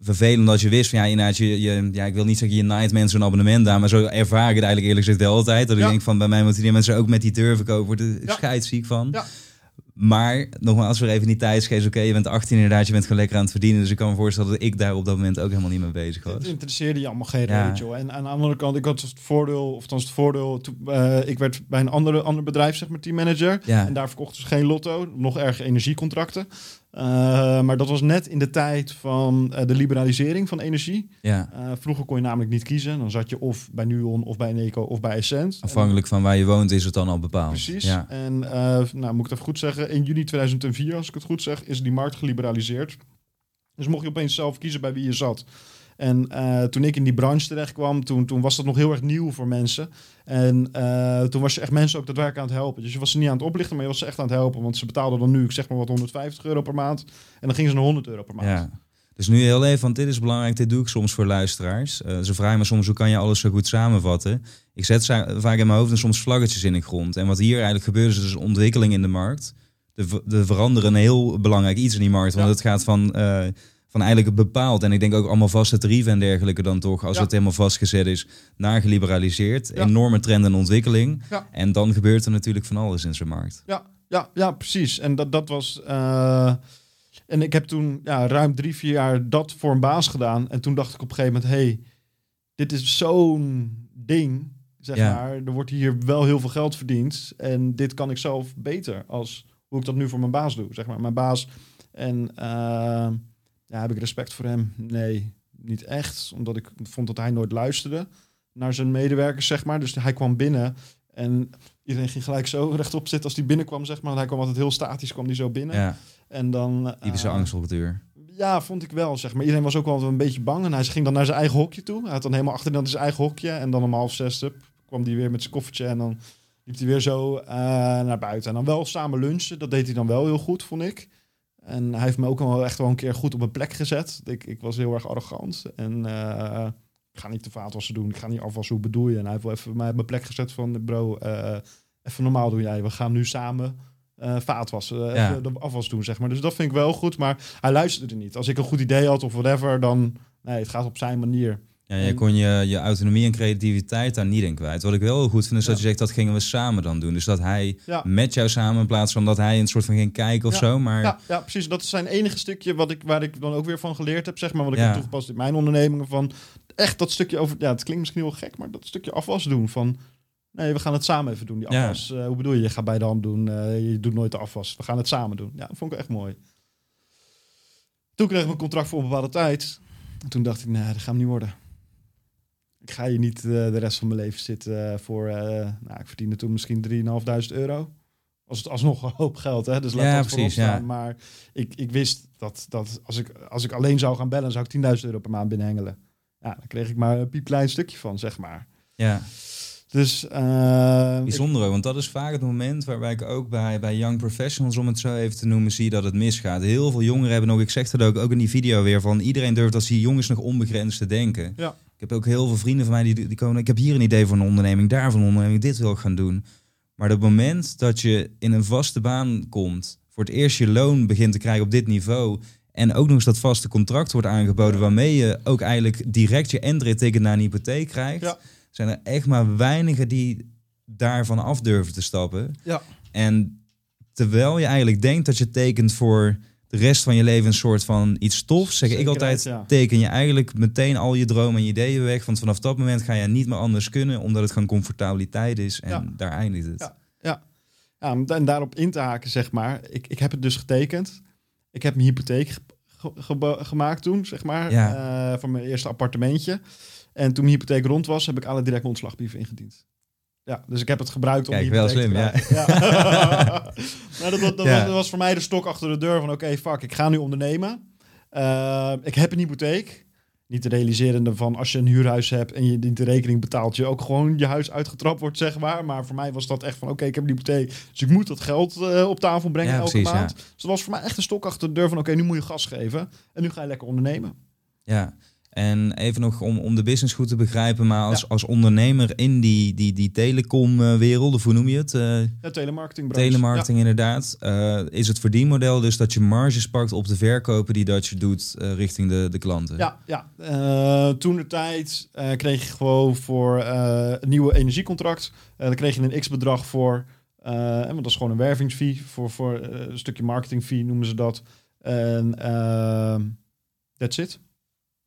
vervelend als je wist van, ja, inderdaad, je, je, ja, ik wil niet zeggen je naait mensen een abonnement aan, maar zo ervaar ik het eigenlijk eerlijk gezegd de hele tijd. Dat ik
Ja.
denk van, bij mij moeten die mensen ook met die deur verkopen, worden
Ja.
scheidsziek van.
Ja.
Maar nogmaals, weer even die tijdsgeest. Oké, je bent 18 inderdaad, je bent gewoon lekker aan het verdienen. Dus ik kan me voorstellen dat ik daar op dat moment ook helemaal niet mee bezig
Het
was.
interesseerde je allemaal geen
Ja.
joh. En aan de andere kant, ik had het voordeel, of althans het voordeel, toen, eh, ik werd bij een andere, ander bedrijf, zeg maar, teammanager.
Ja,
En daar verkochten ze geen lotto, nog erg energiecontracten. Eh, maar dat was net in de tijd van eh, de liberalisering van energie.
ja.
Eh, vroeger kon je namelijk niet kiezen. Dan zat je of bij Nuon, of bij Eneco, of bij Essent.
Afhankelijk van waar je woont is het dan al bepaald.
Precies.
Ja.
En nou, moet ik het even goed zeggen, in juni 2004, als ik het goed zeg, is die markt geliberaliseerd. Dus mocht je opeens zelf kiezen bij wie je zat. En eh, toen ik in die branche terecht kwam, toen, toen was dat nog heel erg nieuw voor mensen. En eh, toen was je echt mensen ook daadwerkelijk aan het helpen. Dus je was ze niet aan het oplichten, maar je was ze echt aan het helpen. Want ze betaalden dan nu, ik zeg maar wat, 150 euro per maand. En dan gingen ze naar 100 euro per maand.
Ja. Dus nu heel even, want dit is belangrijk, dit doe ik soms voor luisteraars. Eh, ze vragen me soms, hoe kan je alles zo goed samenvatten? Ik zet vaak in mijn hoofd en soms vlaggetjes in de grond. En wat hier eigenlijk gebeurt is dus ontwikkeling in de markt. Er er veranderen een heel belangrijk iets in die markt. Want
Ja.
het gaat van, van eigenlijk bepaald. En ik denk ook allemaal vaste tarieven en dergelijke dan toch. Als
Ja.
het helemaal vastgezet is, naar geliberaliseerd.
Ja.
Enorme trend en ontwikkeling.
Ja.
En dan gebeurt er natuurlijk van alles in zijn markt.
Ja, ja, ja precies. En dat, dat was. eh, en ik heb toen ja, ruim drie, vier jaar dat voor een baas gedaan. En toen dacht ik op een gegeven moment: hey, dit is zo'n ding. Zeg maar. Er wordt hier wel heel veel geld verdiend. En dit kan ik zelf beter als hoe ik dat nu voor mijn baas doe. Zeg maar. Mijn baas. En eh, ja, heb ik respect voor hem? Nee, niet echt. Omdat ik vond dat hij nooit luisterde naar zijn medewerkers, zeg maar. Dus hij kwam binnen en iedereen ging gelijk zo rechtop zitten als hij binnenkwam, zeg maar. Hij kwam altijd heel statisch, kwam hij zo binnen.
Ja,
En dan... eh,
typische angstcultuur.
Ja, vond ik wel, zeg maar. Iedereen was ook wel een beetje bang. En hij ging dan naar zijn eigen hokje toe. Hij had dan helemaal achter dan zijn eigen hokje. En dan om half zes up, kwam hij weer met zijn koffertje. En dan liep hij weer zo eh, naar buiten. En dan wel samen lunchen. Dat deed hij dan wel heel goed, vond ik. En hij heeft me ook wel echt wel een keer goed op een plek gezet. Ik, ik was heel erg arrogant. En eh, ik ga niet de vaatwassen doen. Ik ga niet afwassen. Hoe bedoel je? En hij heeft wel even mij op mijn plek gezet van... Bro, eh, even normaal doen jij. We gaan nu samen eh vaatwassen.
Ja.
Even de afwas doen, zeg maar. Dus dat vind ik wel goed. Maar hij luisterde niet. Als ik een goed idee had of whatever, dan... Nee, het gaat op zijn manier.
Ja, je kon je, je autonomie en creativiteit daar niet in kwijt. Wat ik wel heel goed vind, is dat je zegt dat gingen we samen dan doen. Dus dat hij
Ja.
met jou samen in plaats van dat hij een soort van ging kijken of
Ja.
zo. Maar
Ja, ja, precies. Dat is zijn enige stukje wat ik, waar ik dan ook weer van geleerd heb, zeg maar. Wat ik heb toegepast in mijn ondernemingen. Van echt dat stukje over. Ja, het klinkt misschien heel gek, maar dat stukje afwas doen. Van nee, we gaan het samen even doen. Die
Ja.
afwas. Eh, hoe bedoel je? Je gaat bij de hand doen. eh, je doet nooit de afwas. We gaan het samen doen. Ja, dat vond ik echt mooi. Toen kreeg ik mijn contract voor een bepaalde tijd. En toen dacht ik, nee, dat gaat hem niet worden. Ik ga hier niet eh, de rest van mijn leven zitten eh, voor... eh, nou, ik verdiende toen misschien 3.500 euro. Als het alsnog een hoop geld, hè. Dus laat
Ja,
dat
precies, ja.
staan. Maar ik, ik wist dat, dat als, ik, als ik alleen zou gaan bellen... zou ik 10.000 euro per maand binnenhengelen. Ja, dan kreeg ik maar een piepklein stukje van, zeg maar.
ja,
Dus... ik-
bijzonder. ook, Want dat is vaak het moment waarbij ik ook bij, bij young professionals, om het zo even te noemen, zie dat het misgaat. Heel veel jongeren hebben nog, ik zeg dat ook, ook in die video weer, van iedereen durft als die jongens nog onbegrensd te denken.
Ja.
Ik heb ook heel veel vrienden van mij die, die komen, ik heb hier een idee voor een onderneming, daar voor een onderneming, dit wil ik gaan doen. Maar op het moment dat je in een vaste baan komt, voor het eerst je loon begint te krijgen op dit niveau en ook nog eens dat vaste contract wordt aangeboden waarmee je ook eigenlijk direct je entry ticket naar een hypotheek krijgt,
Ja.
zijn er echt maar weinigen die daarvan af durven te stappen.
Ja.
En terwijl je eigenlijk denkt dat je tekent voor de rest van je leven een soort van iets tofs, zeg ik altijd,
ja.
teken je eigenlijk meteen al je dromen en je ideeën weg. Want vanaf dat moment ga je niet meer anders kunnen, omdat het gewoon comfortabiliteit is. En
Ja.
daar eindigt het.
Ja. Ja, en daarop in te haken, zeg maar. Ik, ik heb het dus getekend. Ik heb mijn hypotheek ge- ge- geba- gemaakt toen, zeg maar.
Ja.
eh, voor mijn eerste appartementje. En toen mijn hypotheek rond was, heb ik alle direct mijn ontslagbrief ingediend. Ja, dus ik heb het gebruikt om
Kijk,
die
wel slim.
Ja. maar dat, was- dat,
Ja.
was, dat was voor mij de stok achter de deur van... oké, fuck, ik ga nu ondernemen. Eh, ik heb een hypotheek. Niet te realiserende van als je een huurhuis hebt en je dient de rekening betaalt, je ook gewoon je huis uitgetrapt wordt, zeg maar. Maar voor mij was dat echt van oké, ik heb een hypotheek, dus ik moet dat geld eh, op tafel brengen
Ja,
elke
precies,
maand. Dus dat was voor mij echt een stok achter de deur van oké, nu moet je gas geven en nu ga je lekker ondernemen.
Ja. En even nog om, om de business goed te begrijpen, maar als,
Ja.
als ondernemer in die, die, die telecom-wereld, of hoe noem je het?
Ja, telemarketing.
telemarketing inderdaad. eh, is het verdienmodel dus dat je marges pakt op de verkopen die dat je doet eh, richting de, de klanten?
Ja, ja. Toen de tijd kreeg je gewoon voor een nieuwe energiecontract. Daar kreeg je een x-bedrag voor. want dat is gewoon een wervingsfee. Voor, voor een stukje marketingfee noemen ze dat. En ehm, that's it.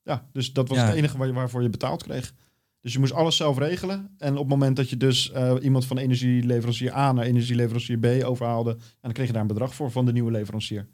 Ja, dus dat was
Ja.
het enige waar je, waarvoor je betaald kreeg. Dus je moest alles zelf regelen. En op het moment dat je dus eh, iemand van energieleverancier A naar energieleverancier B overhaalde... En dan kreeg je daar een bedrag voor van de nieuwe leverancier.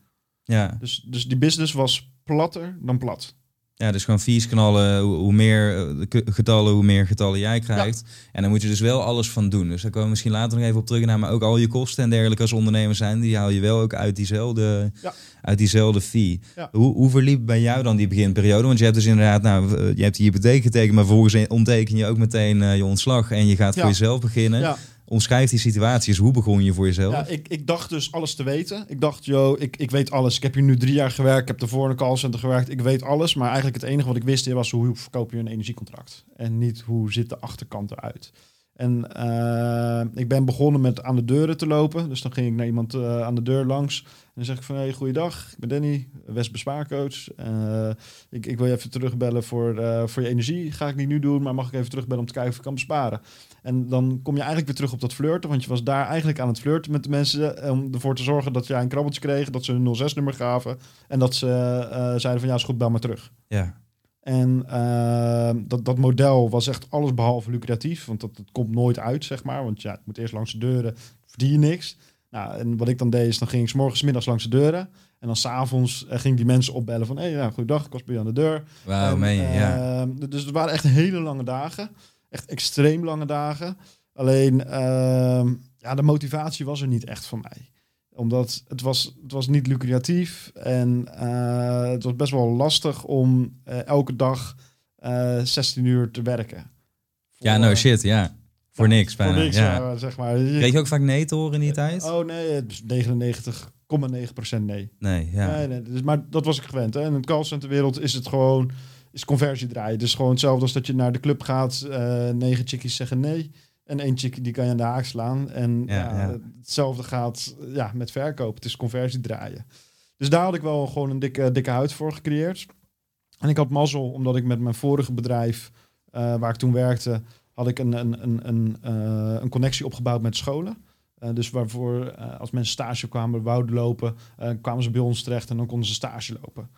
Ja.
Dus, dus die business was platter dan plat.
Ja, dus gewoon fees knallen. Hoe, meer eh, getallen, hoe meer getallen jij krijgt. En dan moet je dus wel alles van doen. Dus daar komen we misschien later nog even op terug naar. Maar ook al je kosten en dergelijke als ondernemer zijn, die haal je wel ook uit diezelfde,
Ja.
uit diezelfde fee.
Ja.
Hoe, hoe verliep bij jou dan die beginperiode? Want je hebt dus inderdaad, nou, eh, je hebt die hypotheek getekend, maar vervolgens ontteken je ook meteen eh, je ontslag en je gaat voor jezelf beginnen. Omschrijf die situaties. Hoe begon je voor jezelf?
Ja, ik, ik dacht dus alles te weten. Ik dacht, joh, ik, ik weet alles. Ik heb hier nu drie jaar gewerkt. Ik heb ervoor in een callcenter gewerkt. Ik weet alles. Maar eigenlijk het enige wat ik wist was hoe verkoop je een energiecontract. En niet hoe zit de achterkant eruit. En eh, ik ben begonnen met aan de deuren te lopen. Dus dan ging ik naar iemand eh, aan de deur langs. En dan zeg ik van, hey, goeiedag, ik ben Danny, West Bespaarcoach. Eh, ik, ik wil je even terugbellen voor, voor je energie. Ga ik niet nu doen, maar mag ik even terugbellen om te kijken of ik kan besparen. En dan kom je eigenlijk weer terug op dat flirten. Want je was daar eigenlijk aan het flirten met de mensen. Om ervoor te zorgen dat jij een krabbeltje kreeg. Dat ze een 06-nummer gaven. En dat ze zeiden van ja, is goed, bel maar terug.
Ja.
En eh, dat, dat model was echt alles behalve lucratief. Want dat, dat komt nooit uit, zeg maar. Want ja, het moet eerst langs de deuren. Verdien je niks. Nou, en wat ik dan deed is, dan ging ik 's morgens middags langs de deuren. En dan s'avonds uh, ging ik die mensen opbellen van... hé, hey, ja, goeiedag, ik was bij je aan de deur.
Wauw,
En,
meen je, ja.
eh, dus het waren echt hele lange dagen. Echt extreem lange dagen. Alleen, ehm, ja, de motivatie was er niet echt voor mij. Omdat het was, het was niet lucratief. En eh, het was best wel lastig om eh, elke dag eh 16 uur te werken.
Ja, no
eh,
shit, ja. Voor
ja,
niks bijna,
Voor niks,
ja.
zeg maar. Je-
Kreeg je ook vaak nee te horen in die tijd?
Oh nee, het is 99,9% nee.
Nee, ja.
Nee, nee, dus, maar dat was ik gewend. Hè. In het callcenterwereld is het gewoon is conversie draaien. Dus gewoon hetzelfde als dat je naar de club gaat. eh negen chickies zeggen nee. En chickie die kan je aan de haak slaan. En
Ja,
ja,
ja.
hetzelfde gaat ja, met verkoop. Het is conversie draaien. Dus daar had ik wel gewoon een dikke, dikke huid voor gecreëerd. En ik had mazzel, omdat ik met mijn vorige bedrijf, eh, waar ik toen werkte, had ik een, een, een, een, eh, een connectie opgebouwd met scholen. Eh, dus waarvoor eh, als mensen stage kwamen, wouden lopen, eh, kwamen ze bij ons terecht en dan konden ze stage lopen.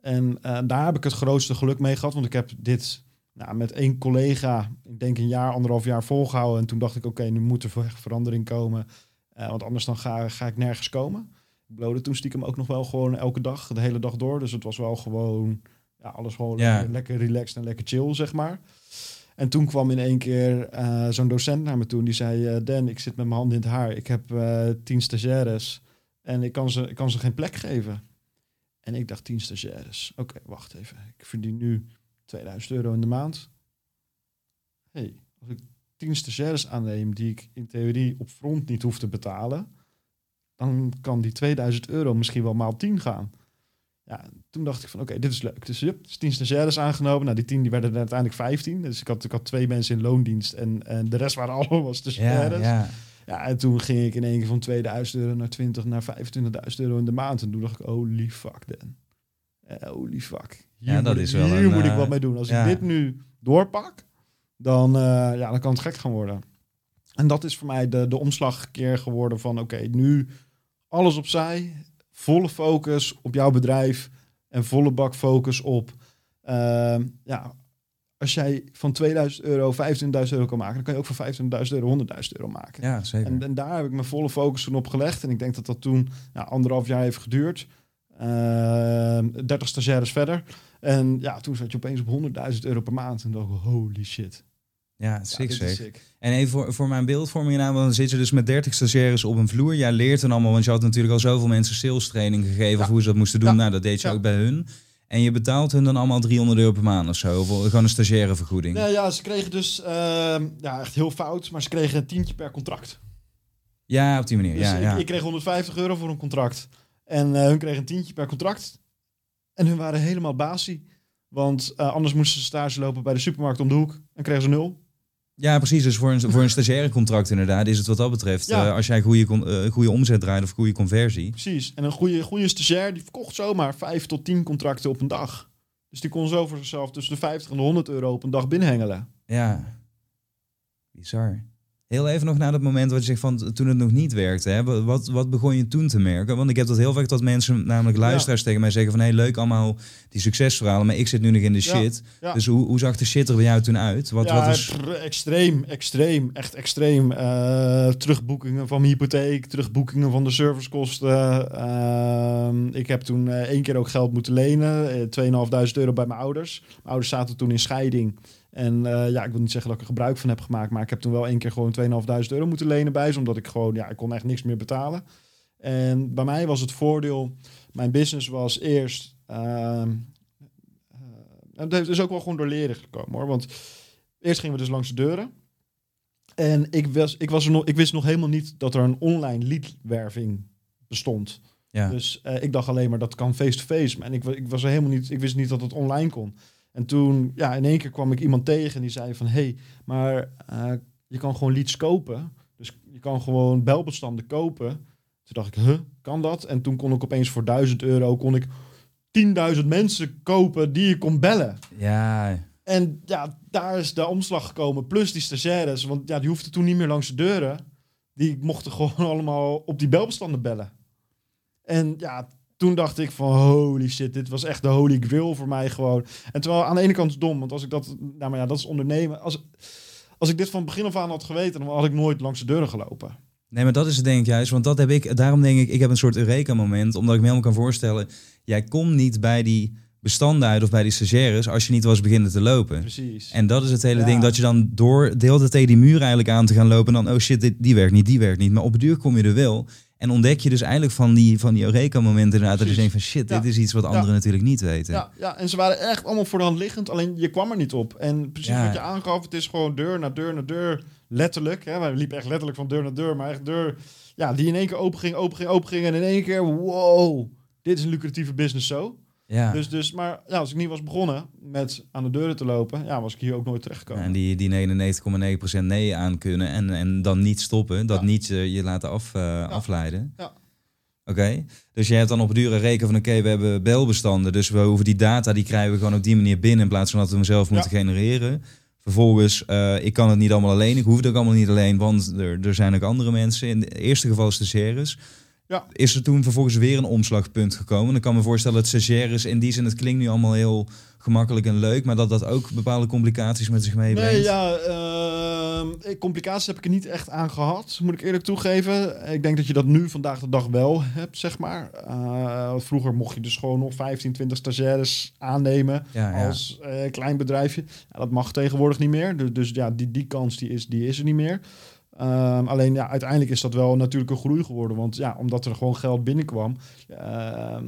En eh, daar heb ik het grootste geluk mee gehad, want ik heb dit nou, met één collega, ik denk een jaar, anderhalf jaar volgehouden. En toen dacht ik, oké, nu moet er echt verandering komen, eh, want anders dan ga, ga ik nergens komen. Ik blode toen stiekem ook nog wel gewoon elke dag, de hele dag door. Dus het was wel gewoon, ja, alles gewoon
Ja.
lekker, lekker relaxed en lekker chill, zeg maar. En toen kwam in één keer eh, zo'n docent naar me toe. en Die zei, eh, Dan, ik zit met mijn handen in het haar. Ik heb tien stagiaires en ik kan, ze, ik kan ze geen plek geven. En ik dacht, tien stagiaires. Oké, wacht even. Ik verdien nu 2000 euro in de maand. hey, als ik tien stagiaires aanneem die ik in theorie op front niet hoef te betalen, dan kan die 2000 euro misschien wel maal 10 gaan. Ja, toen dacht ik van oké, dit is leuk. Dus yep, dus 10 stagiaires aangenomen. Nou, die 10 die werden er uiteindelijk 15. Dus ik had, ik had twee mensen in loondienst en, en de rest waren allemaal
Ja,
stagiaires.
ja.
Ja, en toen ging ik in één keer van 2000 euro naar 20 naar 25.000 euro in de maand. En toen dacht ik, holy fuck, Dan. Eh, holy fuck. Hier,
Ja, dat
moet,
is wel
hier
een,
moet ik
eh,
wat mee doen. Als
ja.
ik dit nu doorpak, dan, eh, ja, dan kan het gek gaan worden. En dat is voor mij de, de omslagkeer geworden van, oké, nu alles opzij. Volle focus op jouw bedrijf. En volle bak focus op, ehm, ja, als jij van 2000 euro 25.000 euro kan maken, dan kan je ook van 25.000 euro 100.000 euro maken.
ja zeker.
En, en daar heb ik mijn volle focus toen op gelegd. En ik denk dat dat toen ja, anderhalf jaar heeft geduurd. Ehm 30 stagiaires verder. En ja, toen zat je opeens op 100.000 euro per maand. En dacht ik, holy shit.
ja, sick
sick.
En even voor, voor mijn beeldvorming, nou, dan zit je dus met 30 stagiaires op een vloer. Jij leert dan allemaal, want je had natuurlijk al zoveel mensen sales training gegeven
Ja.
of hoe ze dat moesten doen.
Ja.
Nou, dat deed je ook bij hun. En je betaalt hun dan allemaal 300 euro per maand of zo. Of gewoon een stagiaire vergoeding.
Nou ja, ze kregen dus, ehm, ja, echt heel fout. Maar ze kregen een tientje per contract.
Ja, op die manier.
Dus
ja,
ik,
ja.
ik kreeg 150 euro voor een contract. En eh, hun kregen een tientje per contract. En hun waren helemaal basie. Want eh, anders moesten ze stage lopen bij de supermarkt om de hoek. En kregen ze nul.
ja, precies. Dus voor een, voor een stagiaire contract inderdaad is het wat dat betreft.
Ja.
eh, als jij goede, goede omzet draait of goede conversie.
Precies. En een goede, goede stagiair die verkocht zomaar 5 tot 10 contracten op een dag. Dus die kon zo voor zichzelf tussen de 50 en de 100 euro op een dag binnenhengelen.
Ja, bizar. Heel even nog naar dat moment wat je zegt van toen het nog niet werkte. Hè? Wat, wat begon je toen te merken? Want ik heb dat heel vaak dat mensen, namelijk luisteraars, tegen mij zeggen van... hé, leuk allemaal die succesverhalen, maar ik zit nu nog in de shit.
ja.
Dus hoe, hoe zag de shit er bij jou toen uit? Wat,
ja,
wat is...
extreem, extreem, echt extreem. Eh, terugboekingen van mijn hypotheek, terugboekingen van de servicekosten. Ehm, ik heb toen eh, één keer ook geld moeten lenen, eh, 2.500 euro bij mijn ouders. Mijn ouders zaten toen in scheiding. En eh, ja, ik wil niet zeggen dat ik er gebruik van heb gemaakt, maar ik heb toen wel één keer gewoon 2.500 euro moeten lenen bij ze, omdat ik gewoon, ja, ik kon echt niks meer betalen. En bij mij was het voordeel, mijn business was eerst, eh, het heeft dus ook wel gewoon door leren gekomen hoor, want eerst gingen we dus langs de deuren. En ik, was, ik, was er nog, ik wist nog helemaal niet dat er een online leadwerving bestond.
Ja.
Dus eh, ik dacht alleen maar dat kan face-to-face. En ik, ik was er helemaal niet, ik wist niet dat het online kon. En toen, ja, in één keer kwam ik iemand tegen en die zei van, hé, hey, maar eh, je kan gewoon leads kopen. Dus je kan gewoon belbestanden kopen. Toen dacht ik, huh, kan dat? En toen kon ik opeens voor 1000 euro kon ik 10.000 mensen kopen die je kon bellen.
ja,
En ja, daar is de omslag gekomen. Plus die stagiaires. Want ja, die hoefden toen niet meer langs de deuren. Die mochten gewoon allemaal op die belbestanden bellen. En ja, toen dacht ik van holy shit, dit was echt de holy grail voor mij gewoon. En terwijl aan de ene kant is het dom, want als ik dat, nou maar ja, dat is ondernemen. Als, als ik dit van begin af aan had geweten, dan had ik nooit langs de deuren gelopen.
Nee, maar dat is het denk ik juist. Want dat heb ik, daarom denk ik, ik heb een soort Eureka-moment. Omdat ik me helemaal kan voorstellen, jij komt niet bij die bestanden uit of bij die stagiaires als je niet was beginnen te lopen.
Precies.
En dat is het hele
Ja.
ding, dat je dan door de hele tijd tegen die muur eigenlijk aan te gaan lopen. En dan, oh shit, dit, die werkt niet, die werkt niet. Maar op de duur kom je er wel. En ontdek je dus eigenlijk van die, van die Eureka-momenten inderdaad. Dat je
Precies.
denkt van shit,
Ja.
dit is iets wat anderen natuurlijk niet weten.
Ja, ja, en ze waren echt allemaal voor de hand liggend, alleen je kwam er niet op. En precies
Ja.
wat je aangaf, het is gewoon deur naar deur naar deur, letterlijk. Hè, wij liepen echt letterlijk van deur naar deur, maar echt deur, ja, die in één keer open ging, open ging, open ging. En in één keer, wow, dit is een lucratieve business zo.
Ja.
Dus, dus, maar ja, als ik niet was begonnen met aan de deuren te lopen, ja, was ik hier ook nooit terechtgekomen.
en die, die 99,9% nee aan kunnen en, en dan niet stoppen. Dat
Ja.
niet eh, je laten af, eh, afleiden.
Ja.
Oké, dus jij hebt dan op dure reken van oké, we hebben belbestanden, dus we hoeven die data, die krijgen we gewoon op die manier binnen in plaats van dat we hem zelf moeten genereren. Vervolgens, uh, ik kan het niet allemaal alleen, ik hoef het ook allemaal niet alleen, want er, er zijn ook andere mensen. In het eerste geval stagiaires. Ja. Is er toen vervolgens weer een omslagpunt gekomen? Dan kan me voorstellen dat stagiaires in die zin, het klinkt nu allemaal heel gemakkelijk en leuk, maar dat dat ook bepaalde complicaties met zich meebrengt.
Nee, ja, uh, complicaties heb ik er niet echt aan gehad, moet ik eerlijk toegeven. Ik denk dat je dat nu vandaag de dag wel hebt, zeg maar. Uh, vroeger mocht je dus gewoon nog 15, 20 stagiaires aannemen als uh, klein bedrijfje. Ja, dat mag tegenwoordig niet meer. Dus, dus ja, die, die kans die is, die is er niet meer. Um, alleen ja, uiteindelijk is dat wel natuurlijk een groei geworden. Want ja, omdat er gewoon geld binnenkwam. Uh,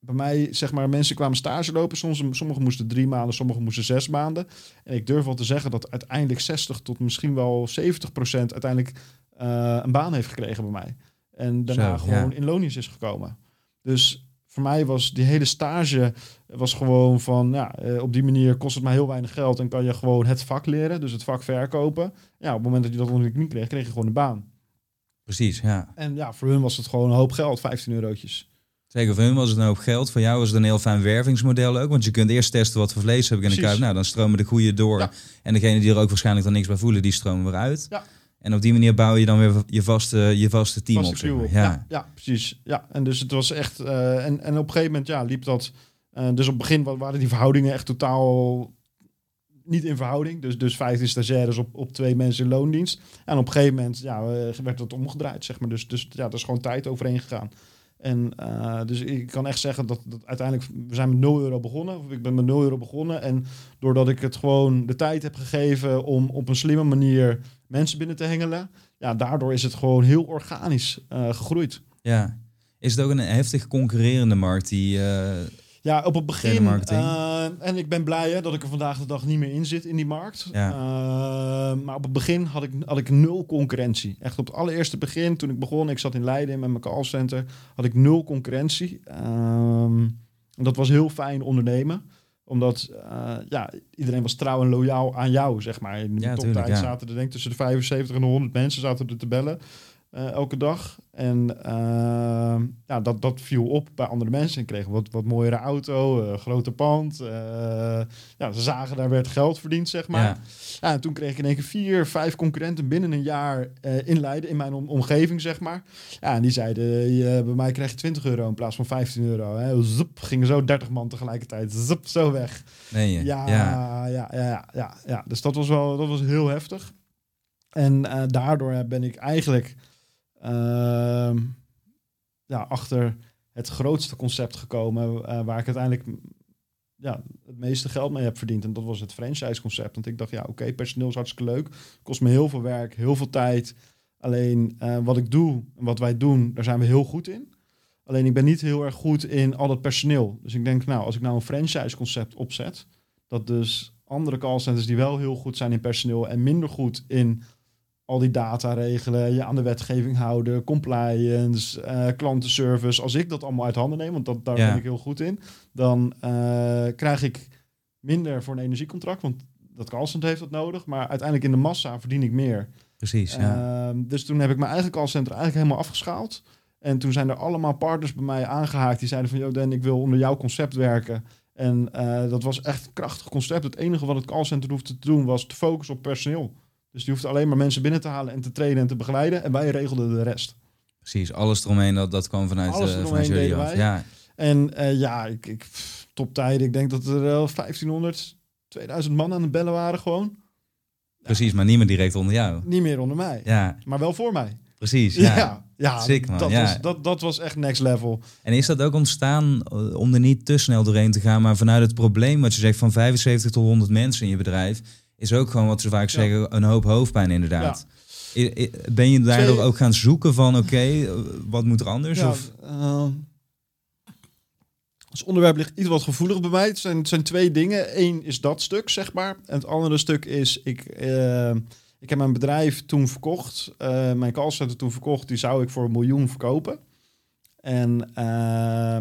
bij mij, zeg maar, mensen kwamen stage lopen. Soms, sommigen moesten drie maanden, sommigen moesten zes maanden. En ik durf wel te zeggen dat uiteindelijk 60 tot misschien wel 70 procent uiteindelijk uh, een baan heeft gekregen bij mij. En daarna gewoon in loonjes is gekomen. Dus voor mij was die hele stage was gewoon van, ja, eh, op die manier kost het maar heel weinig geld en kan je gewoon het vak leren, dus het vak verkopen. Ja, op het moment dat je dat onder de knie kreeg, kreeg je gewoon een baan.
Precies, ja.
En ja, voor hun was het gewoon een hoop geld, 15 eurotjes.
Zeker, voor hun was het een hoop geld. Voor jou was het een heel fijn wervingsmodel ook. Want je kunt eerst testen wat voor vlees heb ik in de kuip. Nou, dan stromen de goede door. En degene die er ook waarschijnlijk dan niks bij voelen, die stromen weer uit. Ja. En op die manier bouw je dan weer je vaste, je vaste team vaste op.
Ja. ja. precies. Ja, en dus het was echt. Uh, en, en op een gegeven moment ja, liep dat. Uh, dus op het begin waren die verhoudingen echt totaal niet in verhouding. Dus, dus 15 stagiaires op, op twee mensen in loondienst. En op een gegeven moment ja, eh, werd dat omgedraaid, zeg maar. Dus, dus ja, er is gewoon tijd overheen gegaan. En uh, dus ik kan echt zeggen dat, dat uiteindelijk, we zijn met 0 euro begonnen. Of ik ben met 0 euro begonnen. En doordat ik het gewoon de tijd heb gegeven om op een slimme manier mensen binnen te hengelen. Ja, daardoor is het gewoon heel organisch uh, gegroeid.
Ja. Is het ook een heftig concurrerende markt die... Uh
ja, op het begin. Uh, en ik ben blij hè, dat ik er vandaag de dag niet meer in zit in die markt. Ja. Uh, maar op het begin had ik, had ik nul concurrentie. Echt op het allereerste begin, toen ik begon, ik zat in Leiden met mijn callcenter, had ik nul concurrentie. Uh, en dat was heel fijn ondernemen omdat uh, ja, iedereen was trouw en loyaal aan jou, zeg maar. In de ja, toptijd ja. zaten er denk ik tussen de 75 en de 100 mensen zaten er te bellen. Uh, elke dag. En uh, ja, dat, dat viel op bij andere mensen. Ik kreeg wat, wat mooiere auto, uh, groter pand. ja, ze zagen daar werd geld verdiend, zeg maar. Ja. ja. en toen kreeg ik in één keer vier, vijf concurrenten binnen een jaar in Leiden, in mijn omgeving, zeg maar. Ja, en die zeiden, je, bij mij krijg je 20 euro in plaats van 15 euro. Hè. Zup, gingen zo 30 man tegelijkertijd. Zup, zo weg.
Nee, je?
Ja, ja, ja, ja, ja, ja, Dus dat was wel dat was heel heftig. En daardoor ben ik eigenlijk ja, achter het grootste concept gekomen uh, waar ik uiteindelijk ja, het meeste geld mee heb verdiend. En dat was het franchise concept. Want ik dacht, ja, oké, personeel is hartstikke leuk. Kost me heel veel werk, heel veel tijd. Alleen uh, wat ik doe en wat wij doen, daar zijn we heel goed in. Alleen ik ben niet heel erg goed in al dat personeel. Dus ik denk, nou, als ik nou een franchise concept opzet, dat dus andere callcenters die wel heel goed zijn in personeel en minder goed in al die data regelen, je aan de wetgeving houden, compliance, uh, klantenservice. Als ik dat allemaal uit handen neem, want dat, daar ben ik heel goed in, dan uh, krijg ik minder voor een energiecontract, want dat callcenter heeft dat nodig. Maar uiteindelijk in de massa verdien ik meer.
Precies, ja.
Uh, dus toen heb ik mijn eigen callcenter eigenlijk helemaal afgeschaald. En toen zijn er allemaal partners bij mij aangehaakt die zeiden van... ...joh Dan, ik wil onder jouw concept werken. En uh, dat was echt een krachtig concept. Het enige wat het callcenter hoefde te doen was te focussen op personeel. Dus die hoeft alleen maar mensen binnen te halen en te trainen en te begeleiden. En wij regelden de rest.
Precies, alles eromheen, dat, dat kwam vanuit, alles uh, vanuit jullie af. Ja.
En uh, ja, ik, ik. Ik denk dat er wel 1500, 2000 man aan het bellen waren gewoon.
Precies, maar niet meer direct onder jou.
Niet meer onder mij. Ja. Maar wel voor mij.
Precies, ja. ja,
ja Sick, man. Dat, ja. Was, dat, dat was echt next level.
En is dat ook ontstaan eh, om er niet te snel doorheen te gaan, maar vanuit het probleem wat je zegt van 75 tot 100 mensen in je bedrijf, is ook gewoon wat ze vaak zeggen, een hoop hoofdpijn inderdaad. Ben je daardoor ook gaan zoeken van oké, wat moet er anders? Of? Uh,
het onderwerp ligt iets wat gevoelig bij mij. Het zijn, het zijn twee dingen. Eén is dat stuk, zeg maar. En het andere stuk is, ik, uh, ik heb mijn bedrijf toen verkocht. Uh, mijn callcenter toen verkocht. Die zou ik voor een miljoen verkopen. En uh,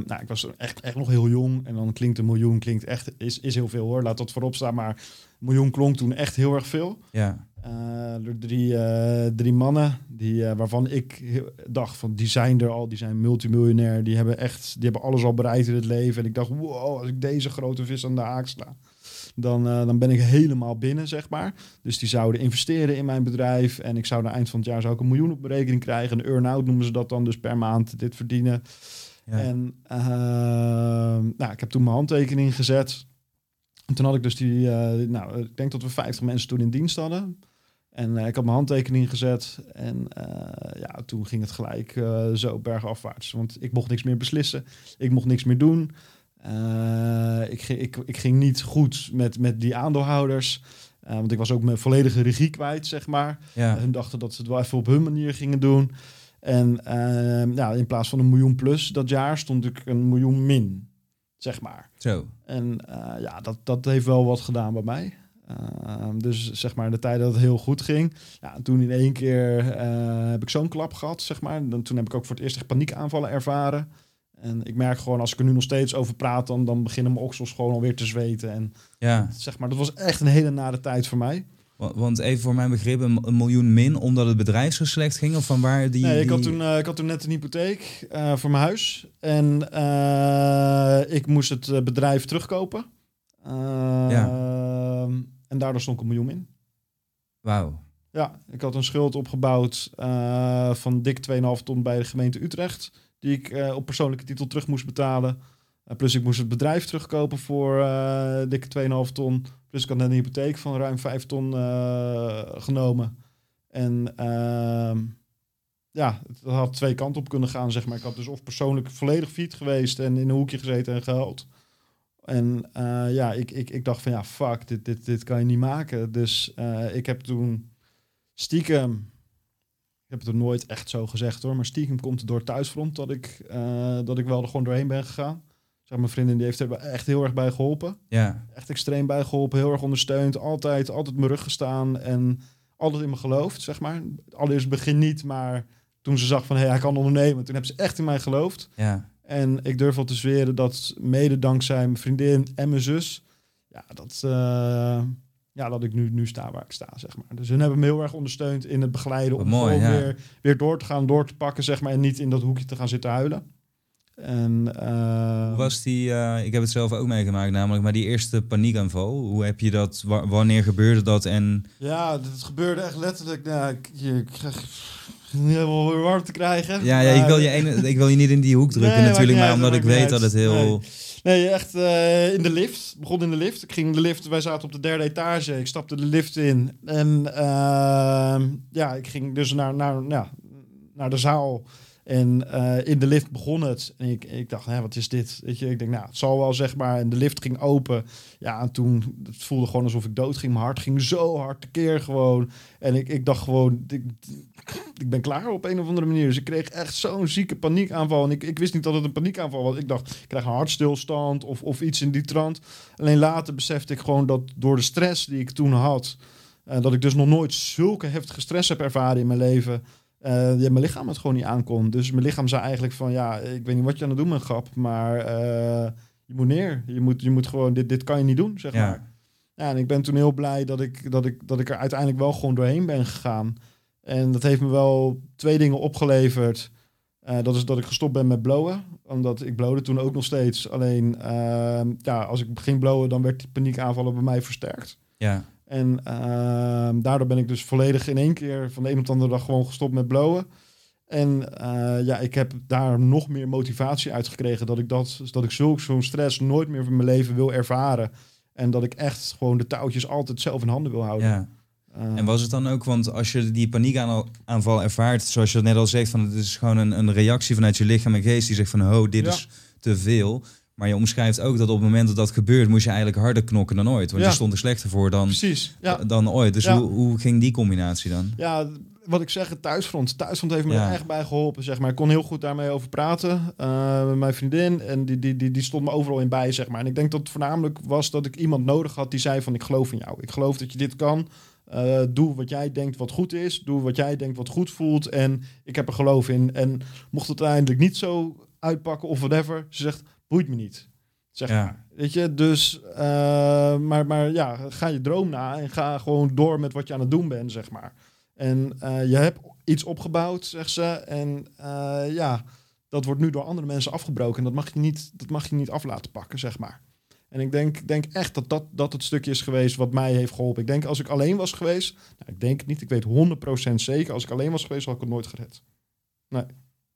nou, ik was echt, echt nog heel jong. En dan klinkt een miljoen klinkt echt, is, is heel veel hoor. Laat dat voorop staan. Maar een miljoen klonk toen echt heel erg veel. Ja. Uh, drie, uh, drie mannen die, waarvan ik dacht van die zijn er al, die zijn multimiljonair, die hebben echt, die hebben alles al bereikt in het leven. En ik dacht, wow, als ik deze grote vis aan de haak sla, dan, dan ben ik helemaal binnen, zeg maar. Dus die zouden investeren in mijn bedrijf en ik zou aan eind van het jaar zou ik een miljoen op berekening krijgen. Een earn-out noemen ze dat dan, dus per maand dit verdienen. Ja. En nou, ik heb toen mijn handtekening gezet. En toen had ik dus die, nou, ik denk dat we 50 mensen toen in dienst hadden. En uh, ik had mijn handtekening gezet. En uh, ja, toen ging het gelijk uh, zo bergafwaarts. Want ik mocht niks meer beslissen. Ik mocht niks meer doen. Ik, ging, ik, ik ging niet goed met, met die aandeelhouders. want ik was ook mijn volledige regie kwijt, zeg maar.
Ja.
hun dachten dat ze het wel even op hun manier gingen doen. En ja, in plaats van een miljoen plus dat jaar stond ik een miljoen min, zeg maar.
Zo.
En ja, dat, dat heeft wel wat gedaan bij mij. Uh, dus zeg maar de tijd dat het heel goed ging. Ja, toen in één keer heb ik zo'n klap gehad, zeg maar. Dan, toen heb ik ook voor het eerst echt paniekaanvallen ervaren. En ik merk gewoon, als ik er nu nog steeds over praat, dan, dan beginnen mijn oksels gewoon alweer te zweten. En
ja.
zeg maar, dat was echt een hele nare tijd voor mij.
Want even voor mijn begrip, een, miljoen min omdat het bedrijf zo slecht ging? Of van waar die...
Nee, ik, had toen, uh, ik had toen net een hypotheek uh, voor mijn huis. En uh, ik moest het bedrijf terugkopen.
ja.
En daardoor stond ik een miljoen in.
Wauw.
Ja, ik had een schuld opgebouwd van dik 2,5 ton bij de gemeente Utrecht. Die ik uh, op persoonlijke titel terug moest betalen. Uh, plus ik moest het bedrijf terugkopen voor dikke 2,5 ton. Plus ik had net een hypotheek van ruim 5 ton genomen. En ehm, ja, het had twee kanten op kunnen gaan, zeg maar. Ik had dus of persoonlijk volledig fiet geweest en in een hoekje gezeten en gehuild. En ja, ik, ik, ik dacht van ja, fuck, dit, dit, dit kan je niet maken. Dus ik heb toen stiekem, ik heb het er nooit echt zo gezegd hoor, maar stiekem komt het door thuisfront dat ik, uh, dat ik wel er gewoon doorheen ben gegaan. Zeg, mijn vriendin die heeft er echt heel erg bij geholpen.
Ja.
Echt extreem bij geholpen, heel erg ondersteund. Altijd, altijd mijn rug gestaan en altijd in me geloofd, zeg maar. Allereerst begin niet, maar toen ze zag van hé, hey, hij kan ondernemen, toen hebben ze echt in mij geloofd.
Ja.
En ik durf wel te zweren dat mede dankzij mijn vriendin en mijn zus, ja, dat, uh, ja, dat ik nu, nu sta waar ik sta, zeg maar. Dus hun hebben me heel erg ondersteund in het begeleiden om
mooi, ja.
weer, weer door te gaan, door te pakken, zeg maar, en niet in dat hoekje te gaan zitten huilen. En, uh,
Hoe was die, uh, ik heb het zelf ook meegemaakt namelijk, maar die eerste paniekaanval, hoe heb je dat, wa wanneer gebeurde dat en...
Ja, het gebeurde echt letterlijk, nou, ik, ik krijg helemaal weer warm te krijgen.
Ja, ja ik, wil je ene, ik wil je niet in die hoek drukken
Nee,
natuurlijk, maar
niet
omdat ik weet
niet
dat het heel...
Nee, echt eh, in de lift. Begon in de lift. Ik ging de lift. Wij zaten op de derde etage. Ik stapte de lift in. En ehm, ja, ik ging dus naar, naar, ja, naar de zaal. En eh, in de lift begon het. En ik, ik dacht, hè, wat is dit? Weet je, ik denk, nou, het zal wel, zeg maar. En de lift ging open. Ja, en toen het voelde gewoon alsof ik dood ging. Mijn hart ging zo hard tekeer gewoon. En ik, ik dacht gewoon, ik, ik ben klaar op een of andere manier. Dus ik kreeg echt zo'n zieke paniekaanval. En ik, ik wist niet dat het een paniekaanval was. Ik dacht, ik krijg een hartstilstand of, of iets in die trant. Alleen later besefte ik gewoon dat door de stress die ik toen had... Uh, dat ik dus nog nooit zulke heftige stress heb ervaren in mijn leven... Uh, ja, mijn lichaam het gewoon niet aankon. Dus mijn lichaam zei eigenlijk van... ja, ik weet niet wat je aan het doen bent, grap... maar uh, je moet neer. Je moet, je moet gewoon... Dit, dit kan je niet doen, zeg
Ja.
maar. Ja, en ik ben toen heel blij dat ik, dat, ik, dat ik er uiteindelijk wel gewoon doorheen ben gegaan. En dat heeft me wel twee dingen opgeleverd. Uh, dat is dat ik gestopt ben met blowen. Omdat ik blowde toen ook nog steeds. Alleen uh, ja, als ik ging blowen, dan werd die paniekaanvallen bij mij versterkt.
Ja,
En uh, daardoor ben ik dus volledig in één keer van de een op de andere dag gewoon gestopt met blowen. En uh, ja, ik heb daar nog meer motivatie uit gekregen. Dat ik, dat, dat ik zulk zo'n stress nooit meer van mijn leven wil ervaren. En dat ik echt gewoon de touwtjes altijd zelf in handen wil houden.
ja.
Uh,
En was het dan ook, want als je die paniekaanval ervaart, zoals je net al zegt, van het is gewoon een, een reactie vanuit je lichaam en geest die zegt van, ho, dit
Ja.
is te veel. Maar je omschrijft ook dat op het moment dat dat gebeurt, moest je eigenlijk harder knokken dan ooit. Want
Ja.
je stond er slechter voor dan,
Precies, ja.
dan ooit. Dus hoe, hoe ging die combinatie dan?
Ja, wat ik zeg, het thuisfront. Thuisfront heeft me
Ja.
er echt bij geholpen, zeg maar. Ik kon heel goed daarmee over praten uh, met mijn vriendin. En die, die, die, die stond me overal in bij, zeg maar. En ik denk dat het voornamelijk was dat ik iemand nodig had die zei van... ik geloof in jou. Ik geloof dat je dit kan. Uh, doe wat jij denkt wat goed is. Doe wat jij denkt wat goed voelt. En ik heb er geloof in. En mocht het uiteindelijk niet zo uitpakken of whatever... ze zegt, boeit me niet. Zeg
Ja.
maar. Weet je, dus, eh, maar, maar ja, ga je droom na en ga gewoon door met wat je aan het doen bent, zeg maar. En eh, je hebt iets opgebouwd, zegt ze. En eh, ja, dat wordt nu door andere mensen afgebroken. En dat mag je niet, dat mag je niet af laten pakken, zeg maar. En ik denk, denk echt dat, dat dat het stukje is geweest wat mij heeft geholpen. Ik denk als ik alleen was geweest, nou, ik denk het niet, ik weet 100% zeker, als ik alleen was geweest, had ik het nooit gered.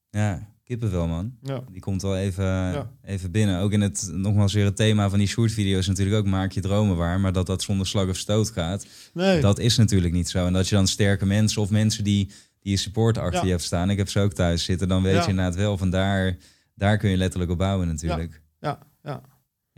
Ja, kippenvel man.
Ja,
Die komt wel even, even binnen. Ook in het, nogmaals weer het thema van die short-video's natuurlijk ook, maak je dromen waar. Maar dat dat zonder slag of stoot gaat,
nee.
dat is natuurlijk niet zo. En dat je dan sterke mensen of mensen die, die je support achter
Ja.
je hebt staan, ik heb ze ook thuis zitten, dan weet je inderdaad wel, van daar, daar kun je letterlijk op bouwen natuurlijk.
ja.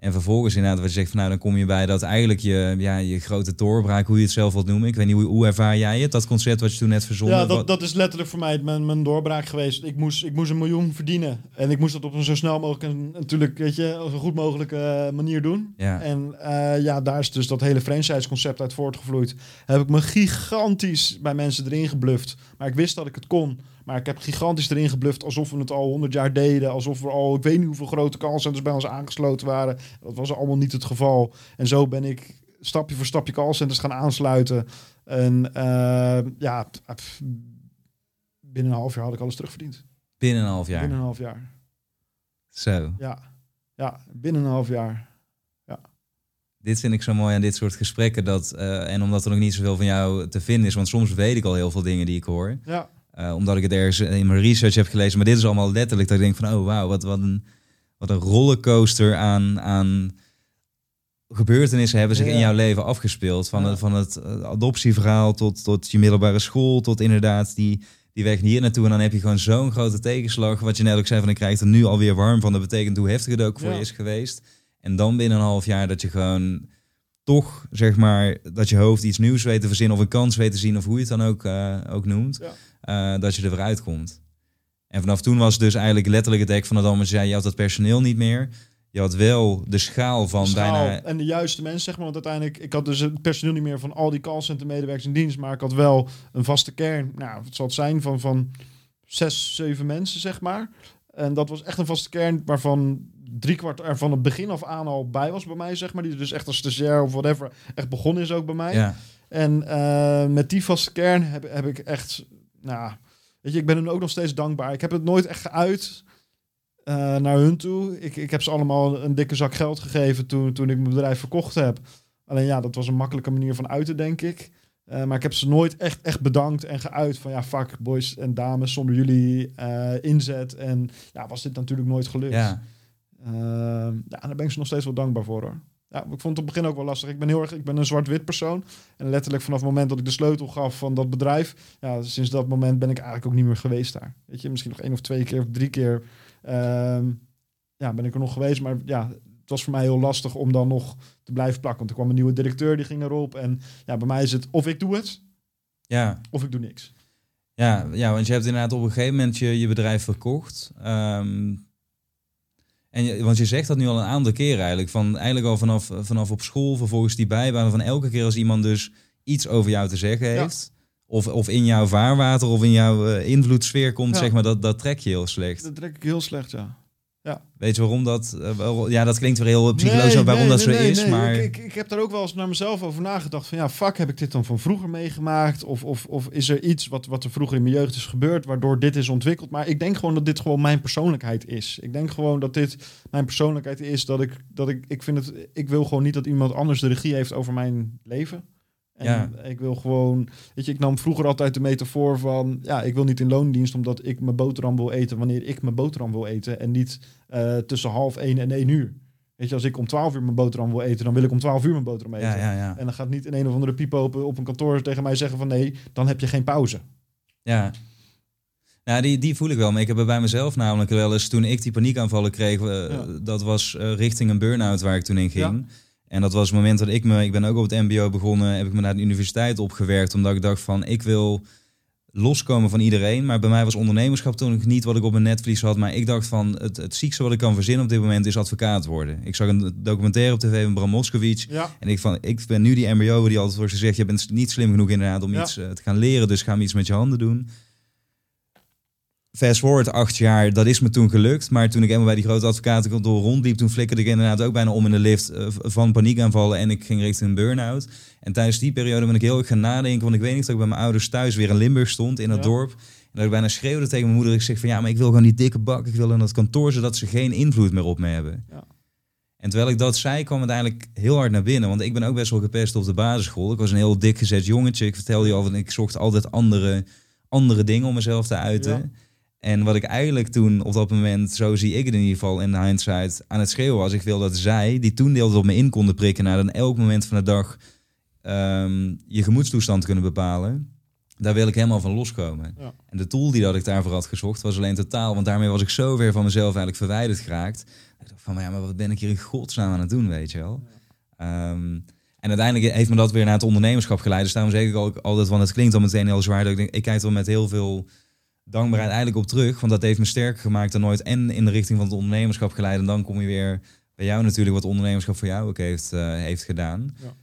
En vervolgens inderdaad, wat je zegt van nou, dan kom je bij dat eigenlijk je, ja, je grote doorbraak, hoe je het zelf wilt noemen. Ik weet niet, hoe, hoe ervaar jij het? Dat concert wat je toen net verzonnen.
Ja, dat, dat is letterlijk voor mij mijn, mijn doorbraak geweest. Ik moest, ik moest een miljoen verdienen. En ik moest dat op een zo snel mogelijk en natuurlijk, weet je, op een goed mogelijke eh, manier doen.
ja.
En eh, ja, daar is dus dat hele franchise-concept uit voortgevloeid. Heb ik me gigantisch bij mensen erin gebluft. Maar ik wist dat ik het kon. Maar ik heb gigantisch erin gebluft alsof we het al 100 jaar deden. Alsof er al, ik weet niet hoeveel grote callcenters bij ons aangesloten waren. Dat was allemaal niet het geval. En zo ben ik stapje voor stapje callcenters gaan aansluiten. En eh, ja, pff, binnen een half jaar had ik alles terugverdiend.
binnen een half jaar.
Binnen een half jaar.
Zo.
Ja, ja binnen een half jaar.
Dit vind ik zo mooi aan dit soort gesprekken. Dat, eh, en omdat er nog niet zoveel van jou te vinden is. Want soms weet ik al heel veel dingen die ik hoor.
Ja,
Eh, omdat ik het ergens in mijn research heb gelezen. Maar dit is allemaal letterlijk dat ik denk van... Oh wauw, wat, wat, een, wat een rollercoaster aan, aan gebeurtenissen hebben zich
Ja.
in jouw leven afgespeeld. Van,
Ja.
het, van het eh, adoptieverhaal tot, tot je middelbare school. Tot inderdaad die, die weg hier naartoe. En dan heb je gewoon zo'n grote tegenslag. Wat je net ook zei van ik krijg er nu alweer warm van. Dat betekent hoe heftig het ook voor
Ja.
je is geweest. En dan binnen een half jaar dat je gewoon toch, zeg maar, dat je hoofd iets nieuws weet te verzinnen of een kans weet te zien of hoe je het dan ook, eh, ook noemt, eh, dat je er weer uitkomt. En vanaf toen was dus eigenlijk letterlijk het dek van het allemaal. zei, je had dat personeel niet meer. Je had wel de schaal van
de schaal
bijna...
en de juiste mensen, zeg maar. Want uiteindelijk, ik had dus het personeel niet meer van al die callcenter medewerkers in dienst, maar ik had wel een vaste kern. Nou, het zal het zijn van, van zes, zeven mensen, zeg maar. En dat was echt een vaste kern waarvan driekwart er van het begin af aan al bij was bij mij, zeg maar. Die dus echt als stagiair of whatever echt begonnen is ook bij mij.
Ja,
En eh, met die vaste kern heb, heb ik echt, nou, weet je, ik ben hun ook nog steeds dankbaar. Ik heb het nooit echt geuit eh, naar hun toe. Ik, ik heb ze allemaal een dikke zak geld gegeven toen, toen ik mijn bedrijf verkocht heb. Alleen ja, dat was een makkelijke manier van uiten, denk ik. Eh, maar ik heb ze nooit echt, echt bedankt en geuit van ja, fuck boys en dames, zonder jullie eh, inzet. En ja, was dit natuurlijk nooit gelukt.
ja.
Ja, daar ben ik ze nog steeds wel dankbaar voor hoor. Ja, ik vond het op het begin ook wel lastig. Ik ben heel erg, ik ben een zwart-wit persoon. En letterlijk vanaf het moment dat ik de sleutel gaf van dat bedrijf, ja, sinds dat moment ben ik eigenlijk ook niet meer geweest daar. Weet je, misschien nog één of twee keer of drie keer, ehm, ja, ben ik er nog geweest. Maar ja, het was voor mij heel lastig om dan nog te blijven plakken. Want er kwam een nieuwe directeur, die ging erop. En ja, bij mij is het of ik doe het,
ja.
of ik doe niks.
Ja, ja, want je hebt inderdaad op een gegeven moment je, je bedrijf verkocht. Ehm, en je, want je zegt dat nu al een aantal keren eigenlijk. Van, eigenlijk al vanaf, vanaf op school, vervolgens die bijbaan. Van elke keer als iemand dus iets over jou te zeggen
Ja.
heeft. Of, of in jouw vaarwater of in jouw eh, invloedssfeer komt,
Ja.
zeg maar, dat, dat trek je heel slecht.
Dat trek ik heel slecht, ja.
Weet je waarom dat... eh, wel- ja, dat klinkt weer heel psychologisch
Nee,
waarom
nee,
dat
nee,
zo is, maar...
Ik, ik, ik heb daar ook wel eens naar mezelf over nagedacht. Van ja, fuck, heb ik dit dan van vroeger meegemaakt? Of, of, of is er iets wat, wat er vroeger in mijn jeugd is gebeurd... waardoor dit is ontwikkeld? Maar ik denk gewoon dat dit gewoon mijn persoonlijkheid is. Ik denk gewoon dat dit mijn persoonlijkheid is. Dat ik, dat ik, ik vind het... Ik wil gewoon niet dat iemand anders de regie heeft over mijn leven. En
Ja.
ik wil gewoon... Weet je, ik nam vroeger altijd de metafoor van... Ja, ik wil niet in loondienst omdat ik mijn boterham wil eten... wanneer ik mijn boterham wil eten. En niet eh, tussen half één en één uur. Weet je, als ik om 12 uur mijn boterham wil eten, dan wil ik om 12 uur mijn boterham eten.
ja, ja, ja.
En dan gaat niet in een of andere piep open op een kantoor tegen mij zeggen van nee, dan heb je geen pauze.
Ja. Nou, die, die voel ik wel. Maar ik heb er bij mezelf namelijk wel eens, toen ik die paniekaanvallen kreeg, eh, dat was eh, richting een burn-out waar ik toen in ging. En dat was het moment dat ik me, ik ben ook op het mbo begonnen, heb ik me naar de universiteit opgewerkt, omdat ik dacht van, ik wil loskomen van iedereen. Maar bij mij was ondernemerschap toen nog niet wat ik op mijn netvlies had. Maar ik dacht van, het, het ziekste wat ik kan verzinnen op dit moment is advocaat worden. Ik zag een documentaire op tv van Bram Moskowitz.
Ja,
En ik, van, ik ben nu die mbo die altijd wordt gezegd... je bent niet slim genoeg inderdaad om
Ja.
iets eh, te gaan leren... dus ga iets met je handen doen. Fast forward acht jaar, dat is me toen gelukt. Maar toen ik eenmaal bij die grote advocatenkantoor rondliep, toen flikkerde ik inderdaad ook bijna om in de lift uh, van paniekaanvallen en ik ging richting een burn-out. En tijdens die periode ben ik heel erg gaan nadenken, want ik weet niet dat ik bij mijn ouders thuis weer in Limburg stond, in het dorp. En dat ik bijna schreeuwde tegen mijn moeder. Ik zeg van ja, maar ik wil gewoon die dikke bak, ik wil in dat kantoor, zodat ze geen invloed meer op me hebben. Ja. En terwijl ik dat zei, kwam het eigenlijk heel hard naar binnen. Want ik ben ook best wel gepest op de basisschool. Ik was een heel dik gezet jongetje. Ik vertelde je al, ik zocht altijd andere, andere dingen om mezelf te uiten. En wat ik eigenlijk toen op dat moment, zo zie ik het in ieder geval in de hindsight, aan het schreeuwen was. Ik wil dat zij, die toen deelde op me in konden prikken, naar dan elk moment van de dag um, je gemoedstoestand kunnen bepalen. Daar wil ik helemaal van loskomen. En de tool die dat ik daarvoor had gezocht was alleen totaal, want daarmee was ik zo ver van mezelf eigenlijk verwijderd geraakt. Ik dacht van, ja, maar wat ben ik hier in godsnaam aan het doen, weet je wel. Ehm, en uiteindelijk heeft me dat weer naar het ondernemerschap geleid. Dus daarom zeg ik ook altijd, want het klinkt al meteen heel zwaar. Dat ik, denk, ik kijk er met heel veel dankbaarheid eigenlijk op terug. Want dat heeft me sterker gemaakt dan nooit. En in de richting van het ondernemerschap geleid. En dan kom je weer bij jou natuurlijk wat ondernemerschap voor jou ook heeft, uh, heeft gedaan. Ja.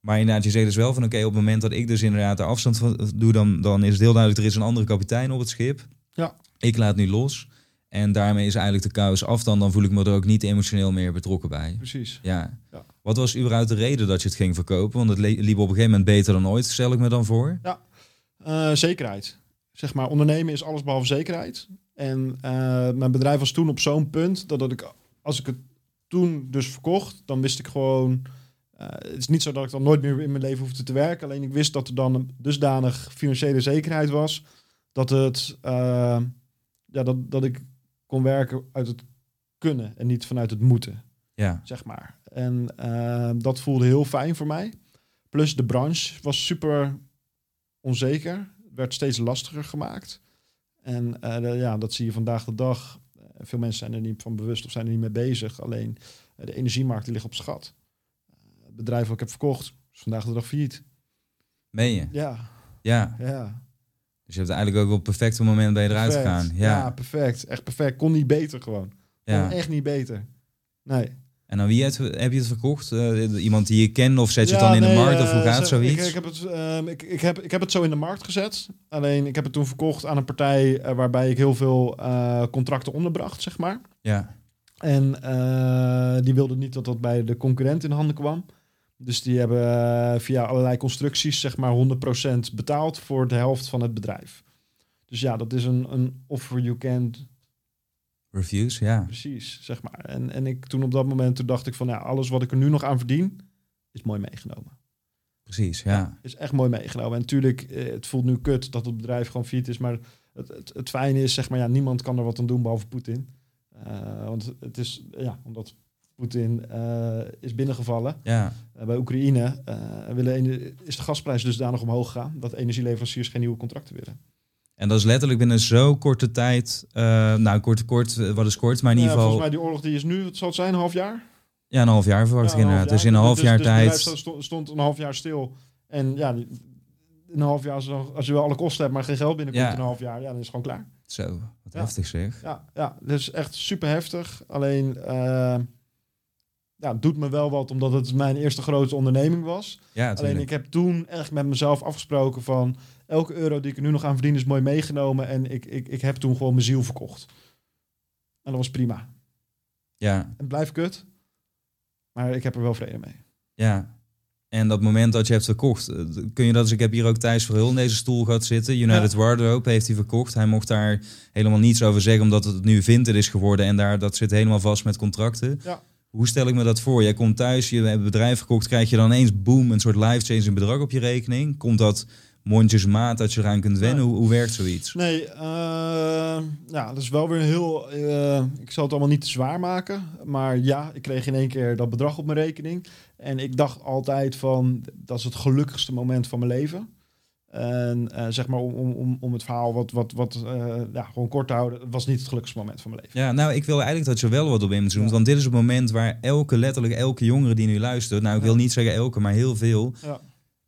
Maar inderdaad, je zegt dus wel van oké, op het moment dat ik dus inderdaad de afstand van, doe, dan, dan is het heel duidelijk, er is een andere kapitein op het schip.
Ja.
Ik laat nu los. En daarmee is eigenlijk de kous af dan, dan voel ik me er ook niet emotioneel meer betrokken bij.
Precies.
Ja. ja. Wat was überhaupt de reden dat je het ging verkopen? Want het liep op een gegeven moment beter dan ooit, stel ik me dan voor.
Ja, uh, zekerheid zeg maar, ondernemen is alles behalve zekerheid. En uh, mijn bedrijf was toen op zo'n punt dat, dat ik, als ik het toen dus verkocht, dan wist ik gewoon. Uh, het is niet zo dat ik dan nooit meer in mijn leven hoefde te werken. Alleen ik wist dat er dan een dusdanig financiële zekerheid was. Dat, het, uh, ja, dat, dat ik kon werken uit het kunnen en niet vanuit het moeten.
Ja.
Zeg maar. En dat voelde heel fijn voor mij. Plus de branche was super onzeker werd steeds lastiger gemaakt. En uh, ja, dat zie je vandaag de dag. Uh, veel mensen zijn er niet van bewust of zijn er niet mee bezig. Alleen uh, de energiemarkt die ligt op schat. het bedrijf wat ik heb verkocht is vandaag de dag failliet.
Meen je?
Ja.
Ja.
ja.
Dus je hebt eigenlijk ook op het perfecte moment bij je eruit gegaan. Ja.
ja, perfect. Echt perfect. Kon niet beter gewoon. Ja. Echt niet beter. Nee.
En aan wie heb je het verkocht? Uh, iemand die je kent of zet je het dan in de markt? Of hoe gaat zoiets?
Ik, ik, heb het, uh, ik, ik, heb, ik heb het zo in de markt gezet. Alleen ik heb het toen verkocht aan een partij uh, waarbij ik heel veel eh, contracten onderbracht, zeg maar.
Ja.
En die wilde niet dat dat bij de concurrent in handen kwam. Dus die hebben via allerlei constructies, zeg maar, 100% betaald voor de helft van het bedrijf. Dus ja, dat is een, een offer you can't
Reviews, ja.
Precies, zeg maar. En, en ik toen op dat moment toen dacht ik van ja, alles wat ik er nu nog aan verdien, is mooi meegenomen.
Precies, ja.
is echt mooi meegenomen. En natuurlijk, eh, het voelt nu kut dat het bedrijf gewoon fiet is, maar het, het, het fijne is, zeg maar, ja, niemand kan er wat aan doen behalve Poetin. Uh, want het is, ja, omdat Poetin uh, is binnengevallen
ja.
Uh, bij Oekraïne, willen, is de gasprijs dus daar nog omhoog gegaan, dat energieleveranciers geen nieuwe contracten willen.
En dat is letterlijk binnen zo korte tijd, uh, nou kort, kort, eh, wat is kort, maar in ieder geval...
Volgens mij die oorlog die is nu, wat zal het zijn, een half jaar?
Ja, een half jaar verwacht ik inderdaad. Dus in een half dus, jaar
dus
tijd...
Stond, stond een half jaar stil. En ja, in een half jaar, als je wel alle kosten hebt, maar geen geld binnenkomt ja. in een half jaar, ja, dan is het gewoon klaar.
Zo, wat heftig zeg.
Ja, ja, dus echt super heftig. Alleen, uh, ja, het doet me wel wat, omdat het mijn eerste grote onderneming was.
Ja,
Alleen ik heb toen echt met mezelf afgesproken van elke euro die ik er nu nog aan verdien is mooi meegenomen. En ik, ik, ik heb toen gewoon mijn ziel verkocht. En dat was prima.
Ja.
Het blijft kut. Maar ik heb er wel vrede mee.
Ja. En dat moment dat je hebt verkocht, eh, kun je dat eens... Ik heb hier ook Thijs Verhul in deze stoel gehad zitten. United ja. Wardrobe heeft hij verkocht. Hij mocht daar helemaal niets over zeggen, omdat het nu vinter is geworden. En daar, dat zit helemaal vast met contracten.
Ja.
Hoe stel ik me dat voor? Jij komt thuis, je hebt een bedrijf verkocht, krijg je dan eens boom, een soort life-changing bedrag op je rekening? Komt dat mondjesmaat dat je eraan kunt wennen? Hoe, hoe werkt zoiets?
Nee, uh, ja, dat is wel weer heel... Uh, ik zal het allemaal niet te zwaar maken. Maar ja, ik kreeg in één keer dat bedrag op mijn rekening. En ik dacht altijd van, dat is het gelukkigste moment van mijn leven. En uh, zeg maar om, om, om het verhaal wat, wat, wat uh, ja, gewoon kort te houden, was niet het gelukkigste moment van mijn leven.
Ja, nou, ik wil eigenlijk dat je wel wat op in zoomt. Want dit is het moment waar elke, letterlijk elke jongere die nu luistert, nou, ik wil niet zeggen elke, maar heel veel,
ja.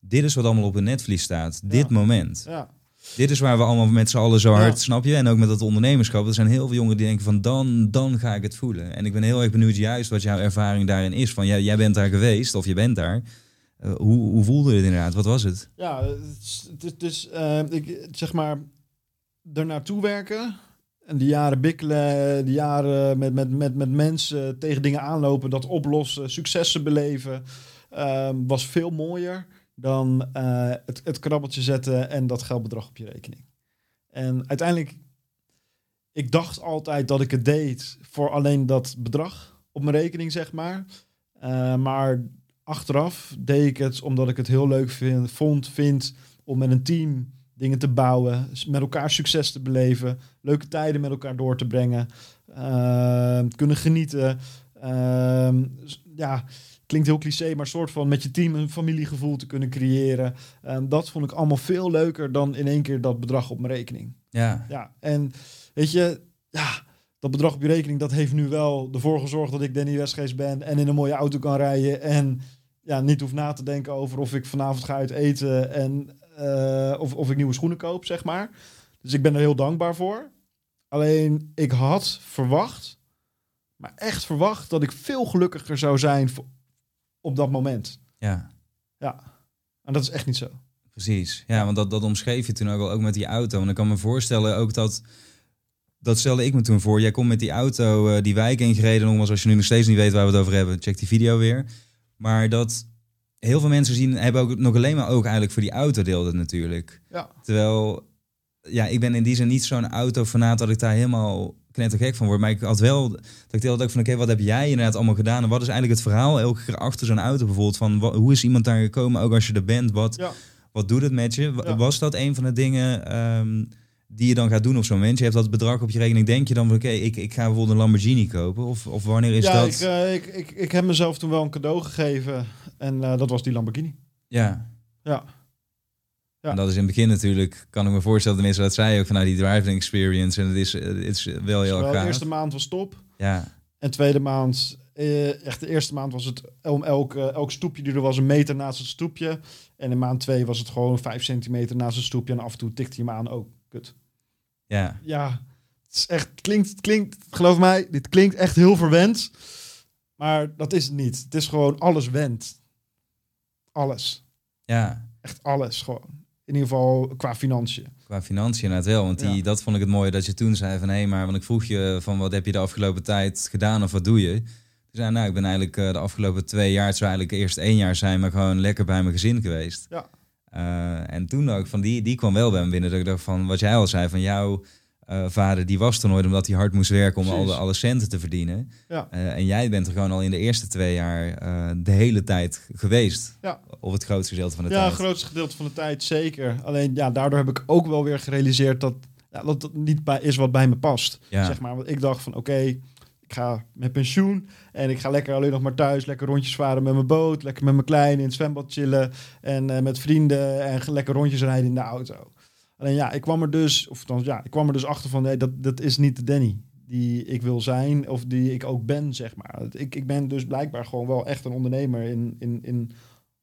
Dit is wat allemaal op een netvlies staat. Dit moment.
Ja.
Dit is waar we allemaal met z'n allen zo hard, snap je? En ook met dat ondernemerschap. Er zijn heel veel jongeren die denken van dan, dan ga ik het voelen. En ik ben heel erg benieuwd juist wat jouw ervaring daarin is. Van jij, jij bent daar geweest of je bent daar. Uh, hoe, hoe voelde het inderdaad? Wat was het?
Ja, het is, het is uh, ik, zeg maar, er naartoe werken En die jaren bikkelen, die jaren met, met, met, met mensen tegen dingen aanlopen, dat oplossen, successen beleven, ehm, was veel mooier dan eh, het, het krabbeltje zetten en dat geldbedrag op je rekening. En uiteindelijk, ik dacht altijd dat ik het deed voor alleen dat bedrag op mijn rekening, zeg maar. Eh, maar achteraf deed ik het omdat ik het heel leuk vind, vond, vind om met een team dingen te bouwen, met elkaar succes te beleven, leuke tijden met elkaar door te brengen, uh, kunnen genieten. Uh, ja, klinkt heel cliché, maar soort van met je team een familiegevoel te kunnen creëren. Um, dat vond ik allemaal veel leuker dan in één keer dat bedrag op mijn rekening.
Ja.
Ja, en weet je, ja, dat bedrag op je rekening, dat heeft nu wel ervoor gezorgd dat ik Danny Westgeest ben en in een mooie auto kan rijden en ja, niet hoef na te denken over of ik vanavond ga uit eten en uh, of, of ik nieuwe schoenen koop, zeg maar. Dus ik ben er heel dankbaar voor. Alleen ik had verwacht, maar echt verwacht, dat ik veel gelukkiger zou zijn op dat moment.
Ja.
Ja. En dat is echt niet zo.
Precies. Ja, want dat, dat omschreef je toen ook al, ook met die auto. En ik kan me voorstellen ook dat... Dat stelde ik me toen voor. Jij komt met die auto uh, die wijk ingereden. Nogmaals, als je nu nog steeds niet weet waar we het over hebben, check die video weer. Maar dat heel veel mensen zien, hebben ook nog alleen maar oog eigenlijk voor die autodeel dat natuurlijk.
Ja.
Terwijl, ja, ik ben in die zin niet zo'n autofanaat dat ik daar helemaal knettergek van word. Maar ik had wel, dat ik deelde ook van, oké, wat heb jij inderdaad allemaal gedaan? En wat is eigenlijk het verhaal elke keer achter zo'n auto bijvoorbeeld? Van, wat, hoe is iemand daar gekomen, ook als je er bent? Wat,
Ja.
wat doet het met je?
Ja.
Was dat een van de dingen ehm, die je dan gaat doen op zo'n moment? Je hebt dat bedrag op je rekening, denk je dan van, oké, ik, ik ga bijvoorbeeld een Lamborghini kopen? Of, of wanneer is
ja,
dat?
ik, eh, ik, ik, ik heb mezelf toen wel een cadeau gegeven. En eh, dat was die Lamborghini.
Ja.
Ja. Ja.
En dat is in het begin natuurlijk, kan ik me voorstellen, tenminste dat zei je ook vanuit die driving experience. En het is, het is wel heel erg
de eerste maand was top.
Ja,
En tweede maand, eh, echt de eerste maand was het om elk, eh, elk stoepje die er was een meter naast het stoepje. En in maand twee was het gewoon vijf centimeter naast het stoepje. En af en toe tikte hij me aan. Oh, kut.
ja,
Ja, het is echt, het klinkt, het klinkt, geloof mij, dit klinkt echt heel verwend. Maar dat is het niet. Het is gewoon alles went. Alles.
ja.
Echt alles gewoon. In ieder geval qua financiën.
Qua financiën inderdaad wel. Want die,
Ja.
dat vond ik het mooie dat je toen zei van... hé, maar want ik vroeg je van wat heb je de afgelopen tijd gedaan of wat doe je? Toen zei nou, ik ben eigenlijk eh, de afgelopen twee jaar... het zou eigenlijk eerst één jaar zijn, maar gewoon lekker bij mijn gezin geweest.
Ja.
Eh, en toen ook van die, die kwam wel bij me binnen. Dat ik dacht van, wat jij al zei, van jouw eh, vader... die was er nooit omdat hij hard moest werken om al de,
Precies.
alle centen te verdienen.
Ja.
Eh, en jij bent er gewoon al in de eerste twee jaar eh, de hele tijd geweest.
Ja.
Of het grootste gedeelte van de
Ja,
tijd.
het grootste gedeelte van de tijd zeker. Alleen ja, daardoor heb ik ook wel weer gerealiseerd dat ja, dat niet bij, is wat bij me past.
Ja.
Zeg maar, want ik dacht van oké, ik ga met pensioen en ik ga lekker alleen nog maar thuis, lekker rondjes varen met mijn boot, lekker met mijn klein in het zwembad chillen en met vrienden en lekker rondjes rijden in de auto. Alleen ja, ik kwam er dus, of dan ja, ik kwam er dus achter van nee, dat, dat is niet de Danny die ik wil zijn of die ik ook ben, zeg maar. Ik, ik ben dus blijkbaar gewoon wel echt een ondernemer in, in, in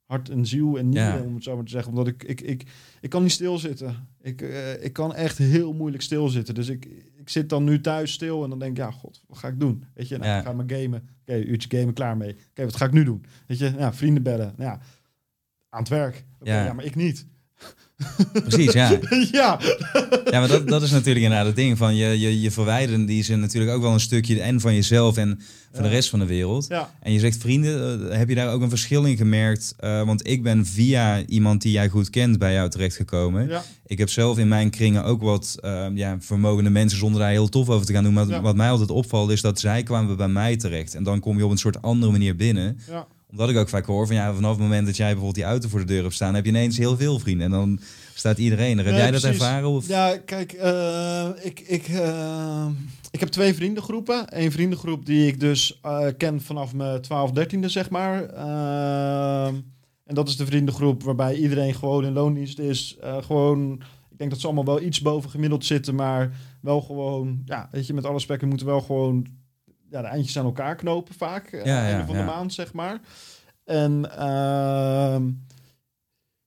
hart en ziel en nieren,
Ja.
om het zo maar te zeggen. Omdat ik, ik, ik, ik kan niet stilzitten. Ik, eh, ik kan echt heel moeilijk stilzitten. Dus ik, ik zit dan nu thuis stil en dan denk ik, ja, god, wat ga ik doen? Weet je, nou,
Ja.
ik ga maar gamen. Oké, uurtje gamen, klaar mee. Oké, wat ga ik nu doen? Weet je, ja, vrienden bellen. Nou, ja, aan het werk.
Ja.
maar ik niet.
Precies, ja.
ja,
Ja, maar dat, dat is natuurlijk inderdaad het ding van je, je, je verwijderen die ze natuurlijk ook wel een stukje en van jezelf en van de rest van de wereld.
ja,
En je zegt vrienden, eh, heb je daar ook een verschil in gemerkt? Eh, want ik ben via iemand die jij goed kent bij jou terechtgekomen.
ja,
Ik heb zelf in mijn kringen ook wat eh, ja, vermogende mensen zonder daar heel tof over te gaan doen. Maar wat mij altijd opvalt is dat zij kwamen bij mij terecht. En dan kom je op een soort andere manier binnen.
ja.
Omdat ik ook vaak hoor van ja, vanaf het moment dat jij bijvoorbeeld die auto voor de deur hebt staan, heb je ineens heel veel vrienden. En dan staat iedereen er. Heb
Nee,
jij dat ervaren? Of?
Ja, kijk, eh, ik, ik, eh, ik heb twee vriendengroepen. Eén vriendengroep die ik dus eh, ken vanaf mijn 12, 13e, zeg maar. En dat is de vriendengroep waarbij iedereen gewoon in loondienst is. Gewoon, ik denk dat ze allemaal wel iets boven gemiddeld zitten, maar wel gewoon, ja, weet je, met alle spekken moeten wel gewoon ja, de eindjes aan elkaar knopen vaak. eh,
Ja,
einde van de maand, zeg maar. En ehm,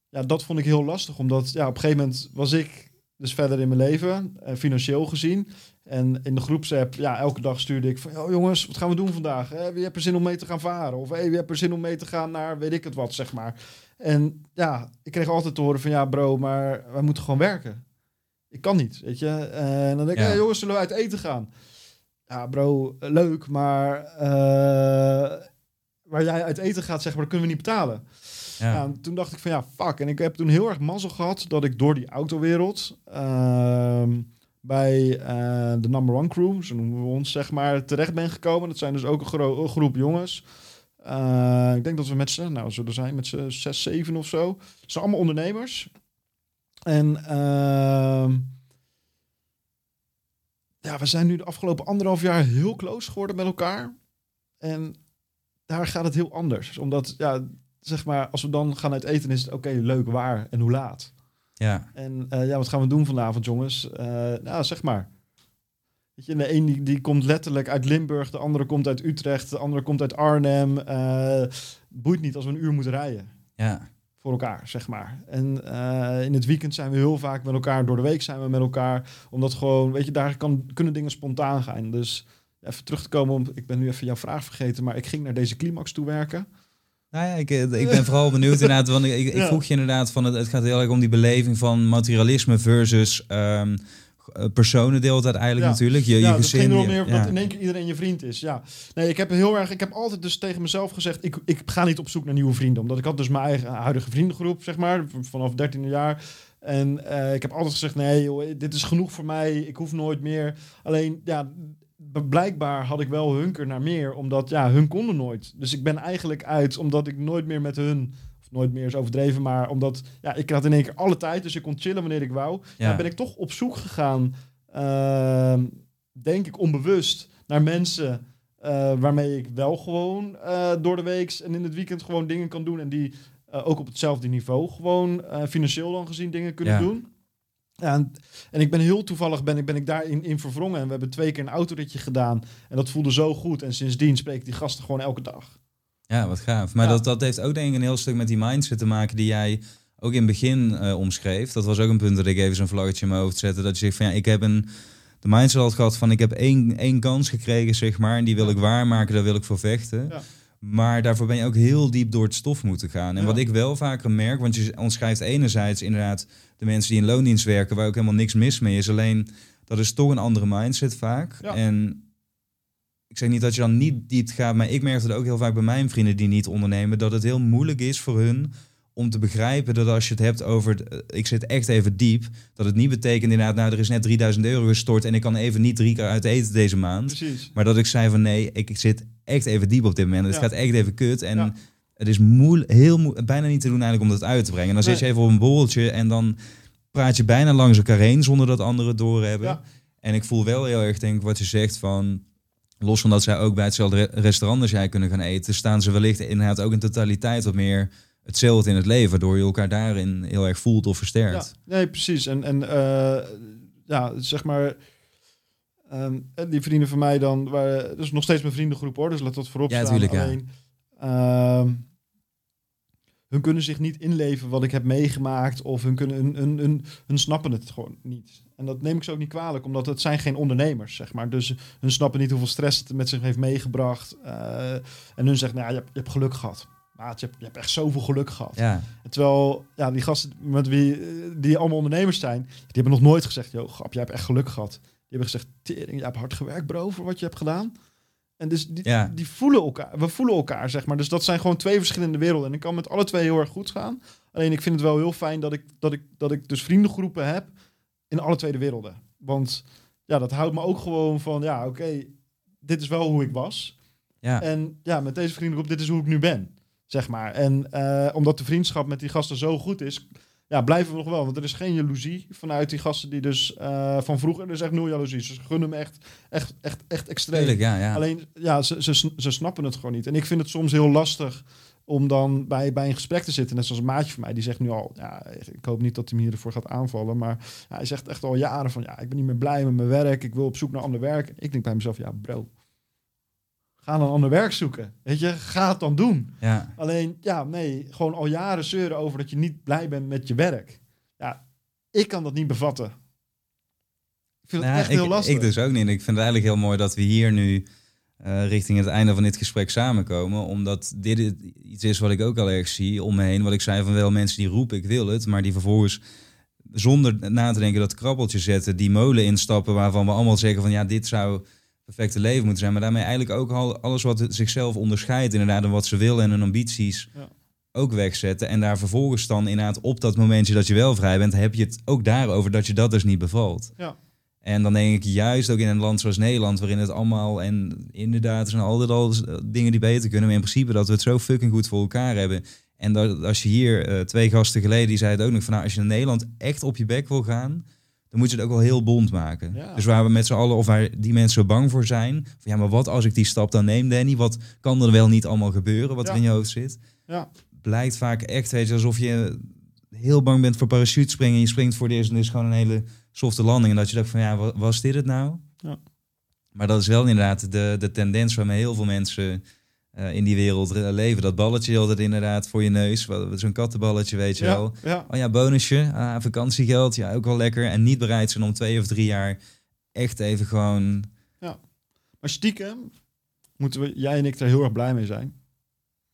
ja, dat vond ik heel lastig, omdat ja, op een gegeven moment was ik dus verder in mijn leven, eh, financieel gezien. En in de groepsapp, ja, elke dag stuurde ik van, "Oh, jongens, wat gaan we doen vandaag? Eh, wie hebt er zin om mee te gaan varen? Of hey, wie hebt er zin om mee te gaan naar weet ik het wat, zeg maar. En ja, ik kreeg altijd te horen van, ja bro, maar wij moeten gewoon werken. Ik kan niet, weet je. En dan denk ik,
Ja.
hey, jongens, zullen we uit eten gaan? Ja, bro, leuk, maar eh, waar jij uit eten gaat, zeg maar, dat kunnen we niet betalen. Ja.
Ja.
en toen dacht ik van ja, fuck. En ik heb toen heel erg mazzel gehad dat ik door die autowereld ehm, bij eh, de number one crew, zo noemen we ons, zeg maar, terecht ben gekomen. Dat zijn dus ook een, gro- een groep jongens. Eh, ik denk dat we met z'n, nou, zullen zijn met z'n zes, zeven of zo. Ze zijn allemaal ondernemers. En ehm, ja, we zijn nu de afgelopen anderhalf jaar heel close geworden met elkaar. En daar gaat het heel anders. Omdat, ja, zeg maar, als we dan gaan uit eten, is het oké, leuk, waar en hoe laat.
ja.
En eh, ja, wat gaan we doen vanavond, jongens? Eh, nou, zeg maar. Weet je, de een die, die komt letterlijk uit Limburg, de andere komt uit Utrecht, de andere komt uit Arnhem. Eh, boeit niet als we een uur moeten rijden
ja.
Voor elkaar, zeg maar. En eh, in het weekend zijn we heel vaak met elkaar, door de week zijn we met elkaar. Omdat gewoon, weet je, daar kan, kunnen dingen spontaan gaan. Dus even terug te komen, om, ik ben nu even jouw vraag vergeten, maar ik ging naar deze climax toe werken.
Nou ja, ik, eh, ik ben vooral benieuwd inderdaad, want ik, ik, ik vroeg je inderdaad van het, het gaat heel erg om die beleving van materialisme versus ehm, eh, personendeel het uiteindelijk
Ja.
natuurlijk. Je,
ja,
je
het
gezin.
ging
je-
meer
ja.
dat in één keer iedereen je vriend is. Ja. Nee, ik heb heel erg, ik heb altijd dus tegen mezelf gezegd, ik, ik ga niet op zoek naar nieuwe vrienden. Omdat ik had dus mijn eigen huidige vriendengroep, zeg maar, vanaf 13 jaar. En eh, ik heb altijd gezegd, nee joh, dit is genoeg voor mij, ik hoef nooit meer. Alleen, ja, blijkbaar had ik wel hunker naar meer, omdat ja, hun konden nooit. Dus ik ben eigenlijk uit, omdat ik nooit meer met hun, nooit meer is overdreven, maar omdat, ja, ik had in één keer alle tijd, dus ik kon chillen wanneer ik wou.
Ja.
Ja. ben ik toch op zoek gegaan, ehm, denk ik onbewust, naar mensen eh, waarmee ik wel gewoon eh, door de week en in het weekend gewoon dingen kan doen. En die eh, ook op hetzelfde niveau gewoon financieel dan gezien dingen kunnen
Ja.
doen. Ja, en, en ik ben heel toevallig ben ik, ben ik daarin in verwrongen. En we hebben twee keer een autoritje gedaan. En dat voelde zo goed. En sindsdien spreek ik die gasten gewoon elke dag.
Ja, wat gaaf. Maar
Ja.
dat, dat heeft ook denk ik een heel stuk met die mindset te maken die jij ook in het begin eh, omschreef. Dat was ook een punt dat ik even zo'n vlaggetje in mijn hoofd zette. Dat je zegt van ja, ik heb een... De mindset had gehad van ik heb één, één kans gekregen, zeg maar. En die wil ik waarmaken, daar wil ik voor vechten.
Ja.
Maar daarvoor ben je ook heel diep door het stof moeten gaan. En
Ja.
wat ik wel vaker merk, want je omschrijft enerzijds inderdaad de mensen die in loondienst werken, waar ook helemaal niks mis mee is. Alleen dat is toch een andere mindset vaak.
Ja.
En ik zeg niet dat je dan niet diep gaat, maar ik merk het ook heel vaak bij mijn vrienden die niet ondernemen, dat het heel moeilijk is voor hun om te begrijpen dat als je het hebt over, eh, ik zit echt even diep, dat het niet betekent inderdaad, nou er is net 3000 euro gestort en ik kan even niet drie keer uit eten deze maand.
Precies.
Maar dat ik zei van nee, ik zit echt even diep op dit moment. Het
Ja.
gaat echt even kut. En
Ja.
het is moeilijk, heel moe- bijna niet te doen eigenlijk om dat uit te brengen. En dan zit je even op een borreltje en dan praat je bijna langs elkaar heen zonder dat anderen het doorhebben.
Ja.
En ik voel wel heel erg denk ik wat je zegt van los van dat zij ook bij hetzelfde re- restaurant als jij kunnen gaan eten, staan ze wellicht inderdaad ook in totaliteit wat meer hetzelfde in het leven, waardoor je elkaar daarin heel erg voelt of versterkt.
Ja, nee, precies. En, en eh, ja, zeg maar. ehm, die vrienden van mij dan, waren, dus nog steeds mijn vriendengroep hoor, dus laat dat voorop
Ja,
staan.
tuurlijk, ja.
Alleen, ehm, hun kunnen zich niet inleven wat ik heb meegemaakt, of hun, kunnen, hun, hun, hun, hun snappen het gewoon niet. En dat neem ik ze ook niet kwalijk, omdat het zijn geen ondernemers, zeg maar. Dus hun snappen niet hoeveel stress het met zich heeft meegebracht. Eh, en hun zegt, nou, ja, je, hebt, je hebt geluk gehad. Maat, je hebt, je hebt echt zoveel geluk gehad.
Ja,
Terwijl ja, die gasten met wie eh, die allemaal ondernemers zijn, die hebben nog nooit gezegd: Yo, grap, jij hebt echt geluk gehad. Die hebben gezegd: Tering, jij hebt hard gewerkt, bro, voor wat je hebt gedaan. En dus die,
Ja.
die voelen elkaar. We voelen elkaar, zeg maar. Dus dat zijn gewoon twee verschillende werelden. En ik kan met alle twee heel erg goed gaan. Alleen ik vind het wel heel fijn dat ik, dat ik, dat ik dus vriendengroepen heb in alle twee de werelden. Want ja, dat houdt me ook gewoon van: ja, oké, dit is wel hoe ik was.
ja.
En ja, met deze vriendengroep, dit is hoe ik nu ben. Zeg maar. En eh, omdat de vriendschap met die gasten zo goed is, ja, blijven we nog wel. Want er is geen jaloezie vanuit die gasten die dus eh, van vroeger. Er is echt nul jaloezie. Ze gunnen me echt, echt, echt, echt extreem.
Ja, ja.
Alleen, ja, ze, ze, ze snappen het gewoon niet. En ik vind het soms heel lastig om dan bij, bij een gesprek te zitten. Net zoals een maatje van mij, die zegt nu al... Ja, ik hoop niet dat hij me hiervoor gaat aanvallen. Maar ja, hij zegt echt al jaren van... Ja, ik ben niet meer blij met mijn werk. Ik wil op zoek naar ander werk. Ik denk bij mezelf, ja bro... Ga dan ander werk zoeken. Weet je, ga het dan doen.
ja.
Alleen, ja, nee, gewoon al jaren zeuren over dat je niet blij bent met je werk. Ja, ik kan dat niet bevatten. Ik vind het
Nou,
echt
ik,
heel lastig.
Ik dus ook niet. Ik vind het eigenlijk heel mooi dat we hier nu eh, richting het einde van dit gesprek samenkomen. Omdat dit iets is wat ik ook al erg zie om me heen. Wat ik zei van wel mensen die roepen ik wil het. Maar die vervolgens zonder na te denken dat krabbeltje zetten, die molen instappen waarvan we allemaal zeggen van ja, dit zou perfecte leven moeten zijn. Maar daarmee eigenlijk ook al alles wat zichzelf onderscheidt, inderdaad, en wat ze willen en hun ambities
Ja.
ook wegzetten. En daar vervolgens dan inderdaad op dat momentje dat je wel vrij bent, heb je het ook daarover dat je dat dus niet bevalt.
Ja.
En dan denk ik juist ook in een land zoals Nederland, waarin het allemaal en inderdaad er zijn altijd al dingen die beter kunnen, maar in principe dat we het zo fucking goed voor elkaar hebben. En dat, als je hier eh, twee gasten geleden, die zeiden ook nog van nou, als je in Nederland echt op je bek wil gaan, dan moet je het ook wel heel bond maken.
Ja.
Dus waar we met z'n allen, of waar die mensen zo bang voor zijn, van ja, maar wat als ik die stap dan neem, Danny? Wat kan er wel niet allemaal gebeuren, wat
Ja.
er in je hoofd zit?
Ja.
Blijkt vaak echt, weet je, alsof je heel bang bent voor parachutespringen. Je springt voor de eerste en is gewoon een hele softe landing. En dat je dacht van ja, wa- was dit het nou?
Ja.
Maar dat is wel inderdaad de, de tendens waarmee heel veel mensen eh, in die wereld leven. Dat balletje altijd inderdaad voor je neus. Wat- Zo'n kattenballetje, weet je wel.
Ja, ja.
Oh ja, bonusje, ah, vakantiegeld, ja, ook wel lekker. En niet bereid zijn om twee of drie jaar echt even gewoon...
Maar stiekem moeten we, jij en ik er heel erg blij mee zijn.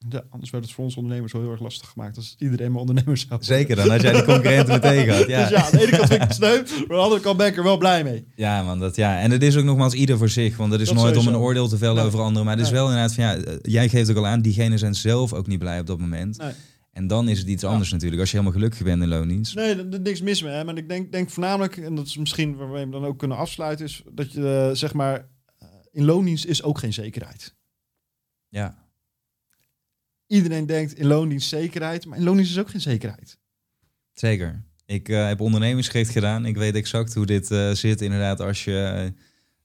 Ja, anders werd het voor ons ondernemers wel heel erg lastig gemaakt als iedereen maar ondernemer zou.
Zeker dan, als jij die concurrenten meteen gehad. Ja.
Dus ja, aan de ene kant vind ik het sneu, maar aan de andere kant ben ik er wel blij mee.
Ja, man, dat ja. En het is ook nogmaals ieder voor zich, want het is
Dat
nooit om een oordeel te vellen
Nee.
over anderen. Maar het is
Nee.
wel inderdaad van ja, eh, jij geeft ook al aan, diegenen zijn zelf ook niet blij op dat moment.
Nee.
En dan is het iets
Ja.
anders natuurlijk, als je helemaal gelukkig bent in loondienst.
Nee, er er is niks mis mee. Hè? Maar ik denk, denk voornamelijk, en dat is misschien waar we hem dan ook kunnen afsluiten, is dat je eh, zeg maar, eh, in loondienst is ook geen zekerheid.
Ja,
Iedereen denkt in loondienst zekerheid, maar in loondienst is ook geen zekerheid.
zeker. Ik eh, heb ondernemingsgericht gedaan. Ik weet exact hoe dit eh, zit. Inderdaad, als je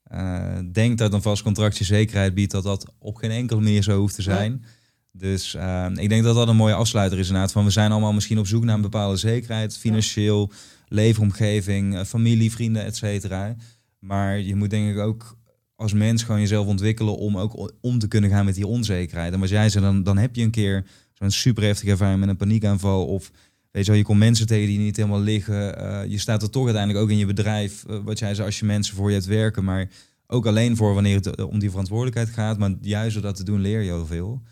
eh, denkt dat een vast contract je zekerheid biedt, dat dat op geen enkele manier zo hoeft te zijn. Dus ik denk dat dat een mooie afsluiter is inderdaad. Van we zijn allemaal misschien op zoek naar een bepaalde zekerheid, financieel, leefomgeving, familie, vrienden, et cetera. Maar je moet denk ik ook als mens gewoon jezelf ontwikkelen om ook om te kunnen gaan met die onzekerheid. En wat jij zei, dan, dan heb je een keer zo'n super heftige ervaring met een paniekaanval of Weet je wel, je komt mensen tegen die niet helemaal liggen. Eh, je staat er toch uiteindelijk ook in je bedrijf. eh, wat jij zei, als je mensen voor je hebt werken. Maar ook alleen voor wanneer het eh, om die verantwoordelijkheid gaat. Maar juist door dat te doen leer je heel veel.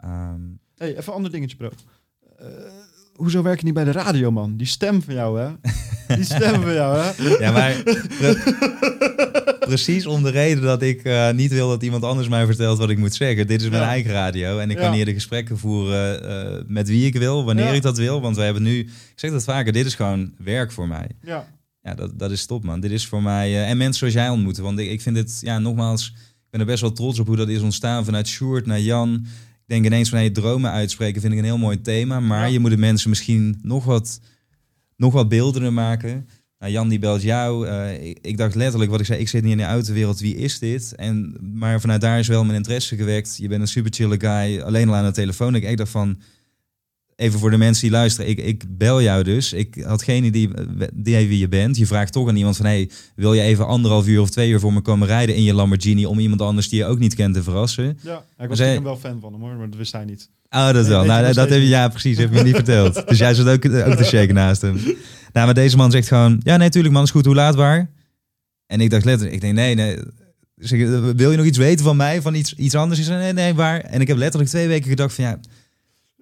Ehm,
hey, even een ander dingetje, bro. Eh, hoezo werk je niet bij de radio, man? Die stem van jou, hè? Die stem van jou, hè?
ja, maar precies om de reden dat ik eh, niet wil dat iemand anders mij vertelt wat ik moet zeggen. Dit is mijn
Ja.
eigen radio. En ik kan hier de gesprekken voeren eh, met wie ik wil, wanneer ik dat wil. Want wij hebben nu, ik zeg dat vaker, dit is gewoon werk voor mij.
Ja,
Ja, dat, dat is top, man. Dit is voor mij... eh, en mensen zoals jij ontmoeten. Want ik, ik vind het, ja, nogmaals... Ik ben er best wel trots op hoe dat is ontstaan. Vanuit Sjoerd naar Jan. Ik denk ineens van, hey, dromen uitspreken vind ik een heel mooi thema. Maar
Ja.
je moet de mensen misschien nog wat, nog wat beeldener maken. Nou, Jan die belt jou. Eh, ik, dacht letterlijk wat ik zei. Ik zit niet in de autowereld. Wie is dit? En, maar vanuit daar is wel mijn interesse gewekt. Je bent een super chille guy. Alleen al aan de telefoon. Ik, ik dacht van... Even voor de mensen die luisteren. Ik, ik bel jou dus. Ik had geen idee, idee wie je bent. Je vraagt toch aan iemand van... Hey, wil je even anderhalf uur of twee uur voor me komen rijden in je Lamborghini... om iemand anders die je ook niet kent te verrassen?
ja. ik was stiekem wel fan van hem, hoor. Maar dat wist hij niet.
Oh, dat
Nee,
wel.
weet
Nou, dat heb je, ja, precies. Heb je me niet verteld. Dus jij zat ook, ook te shaken naast hem. Nou, maar deze man zegt gewoon... Ja, nee, tuurlijk man, is goed. Hoe laat waar? En ik dacht letterlijk... Ik denk, nee, nee. Ik, wil je nog iets weten van mij? Van iets, iets anders? Hij zei, nee, nee, waar? En ik heb letterlijk twee weken gedacht van... Ja,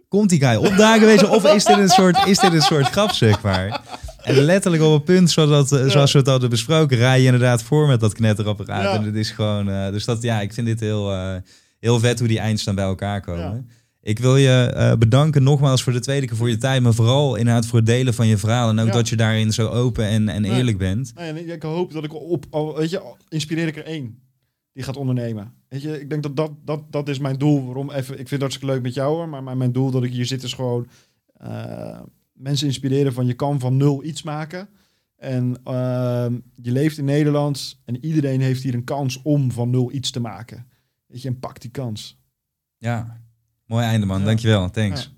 komt die guy opdagen, weet je? Of is dit een soort, is dit een soort grap, zeg maar? En letterlijk op het punt, zodat, zoals we het hadden besproken... rij je inderdaad voor met dat knetterapparaat.
Ja.
En het is gewoon... eh, dus dat, ja, ik vind dit heel, eh, heel vet hoe die eindstand bij elkaar komen.
Ja.
Ik wil je eh, bedanken nogmaals voor de tweede keer voor je tijd, maar vooral inderdaad voor het delen van je verhaal. En ook
Ja.
dat je daarin zo open en, en eerlijk bent.
Nee, ik hoop dat ik op, weet je, inspireer ik er één die gaat ondernemen. Weet je, ik denk dat dat, dat, dat is mijn doel. Waarom even, ik vind het hartstikke leuk met jou hoor, maar mijn, mijn doel dat ik hier zit is gewoon eh, mensen inspireren van je kan van nul iets maken. En ehm, je leeft in Nederland en iedereen heeft hier een kans om van nul iets te maken. Weet je, en pak die kans.
Ja, mooi einde man.
Ja.
Dankjewel. Thanks.
Ja.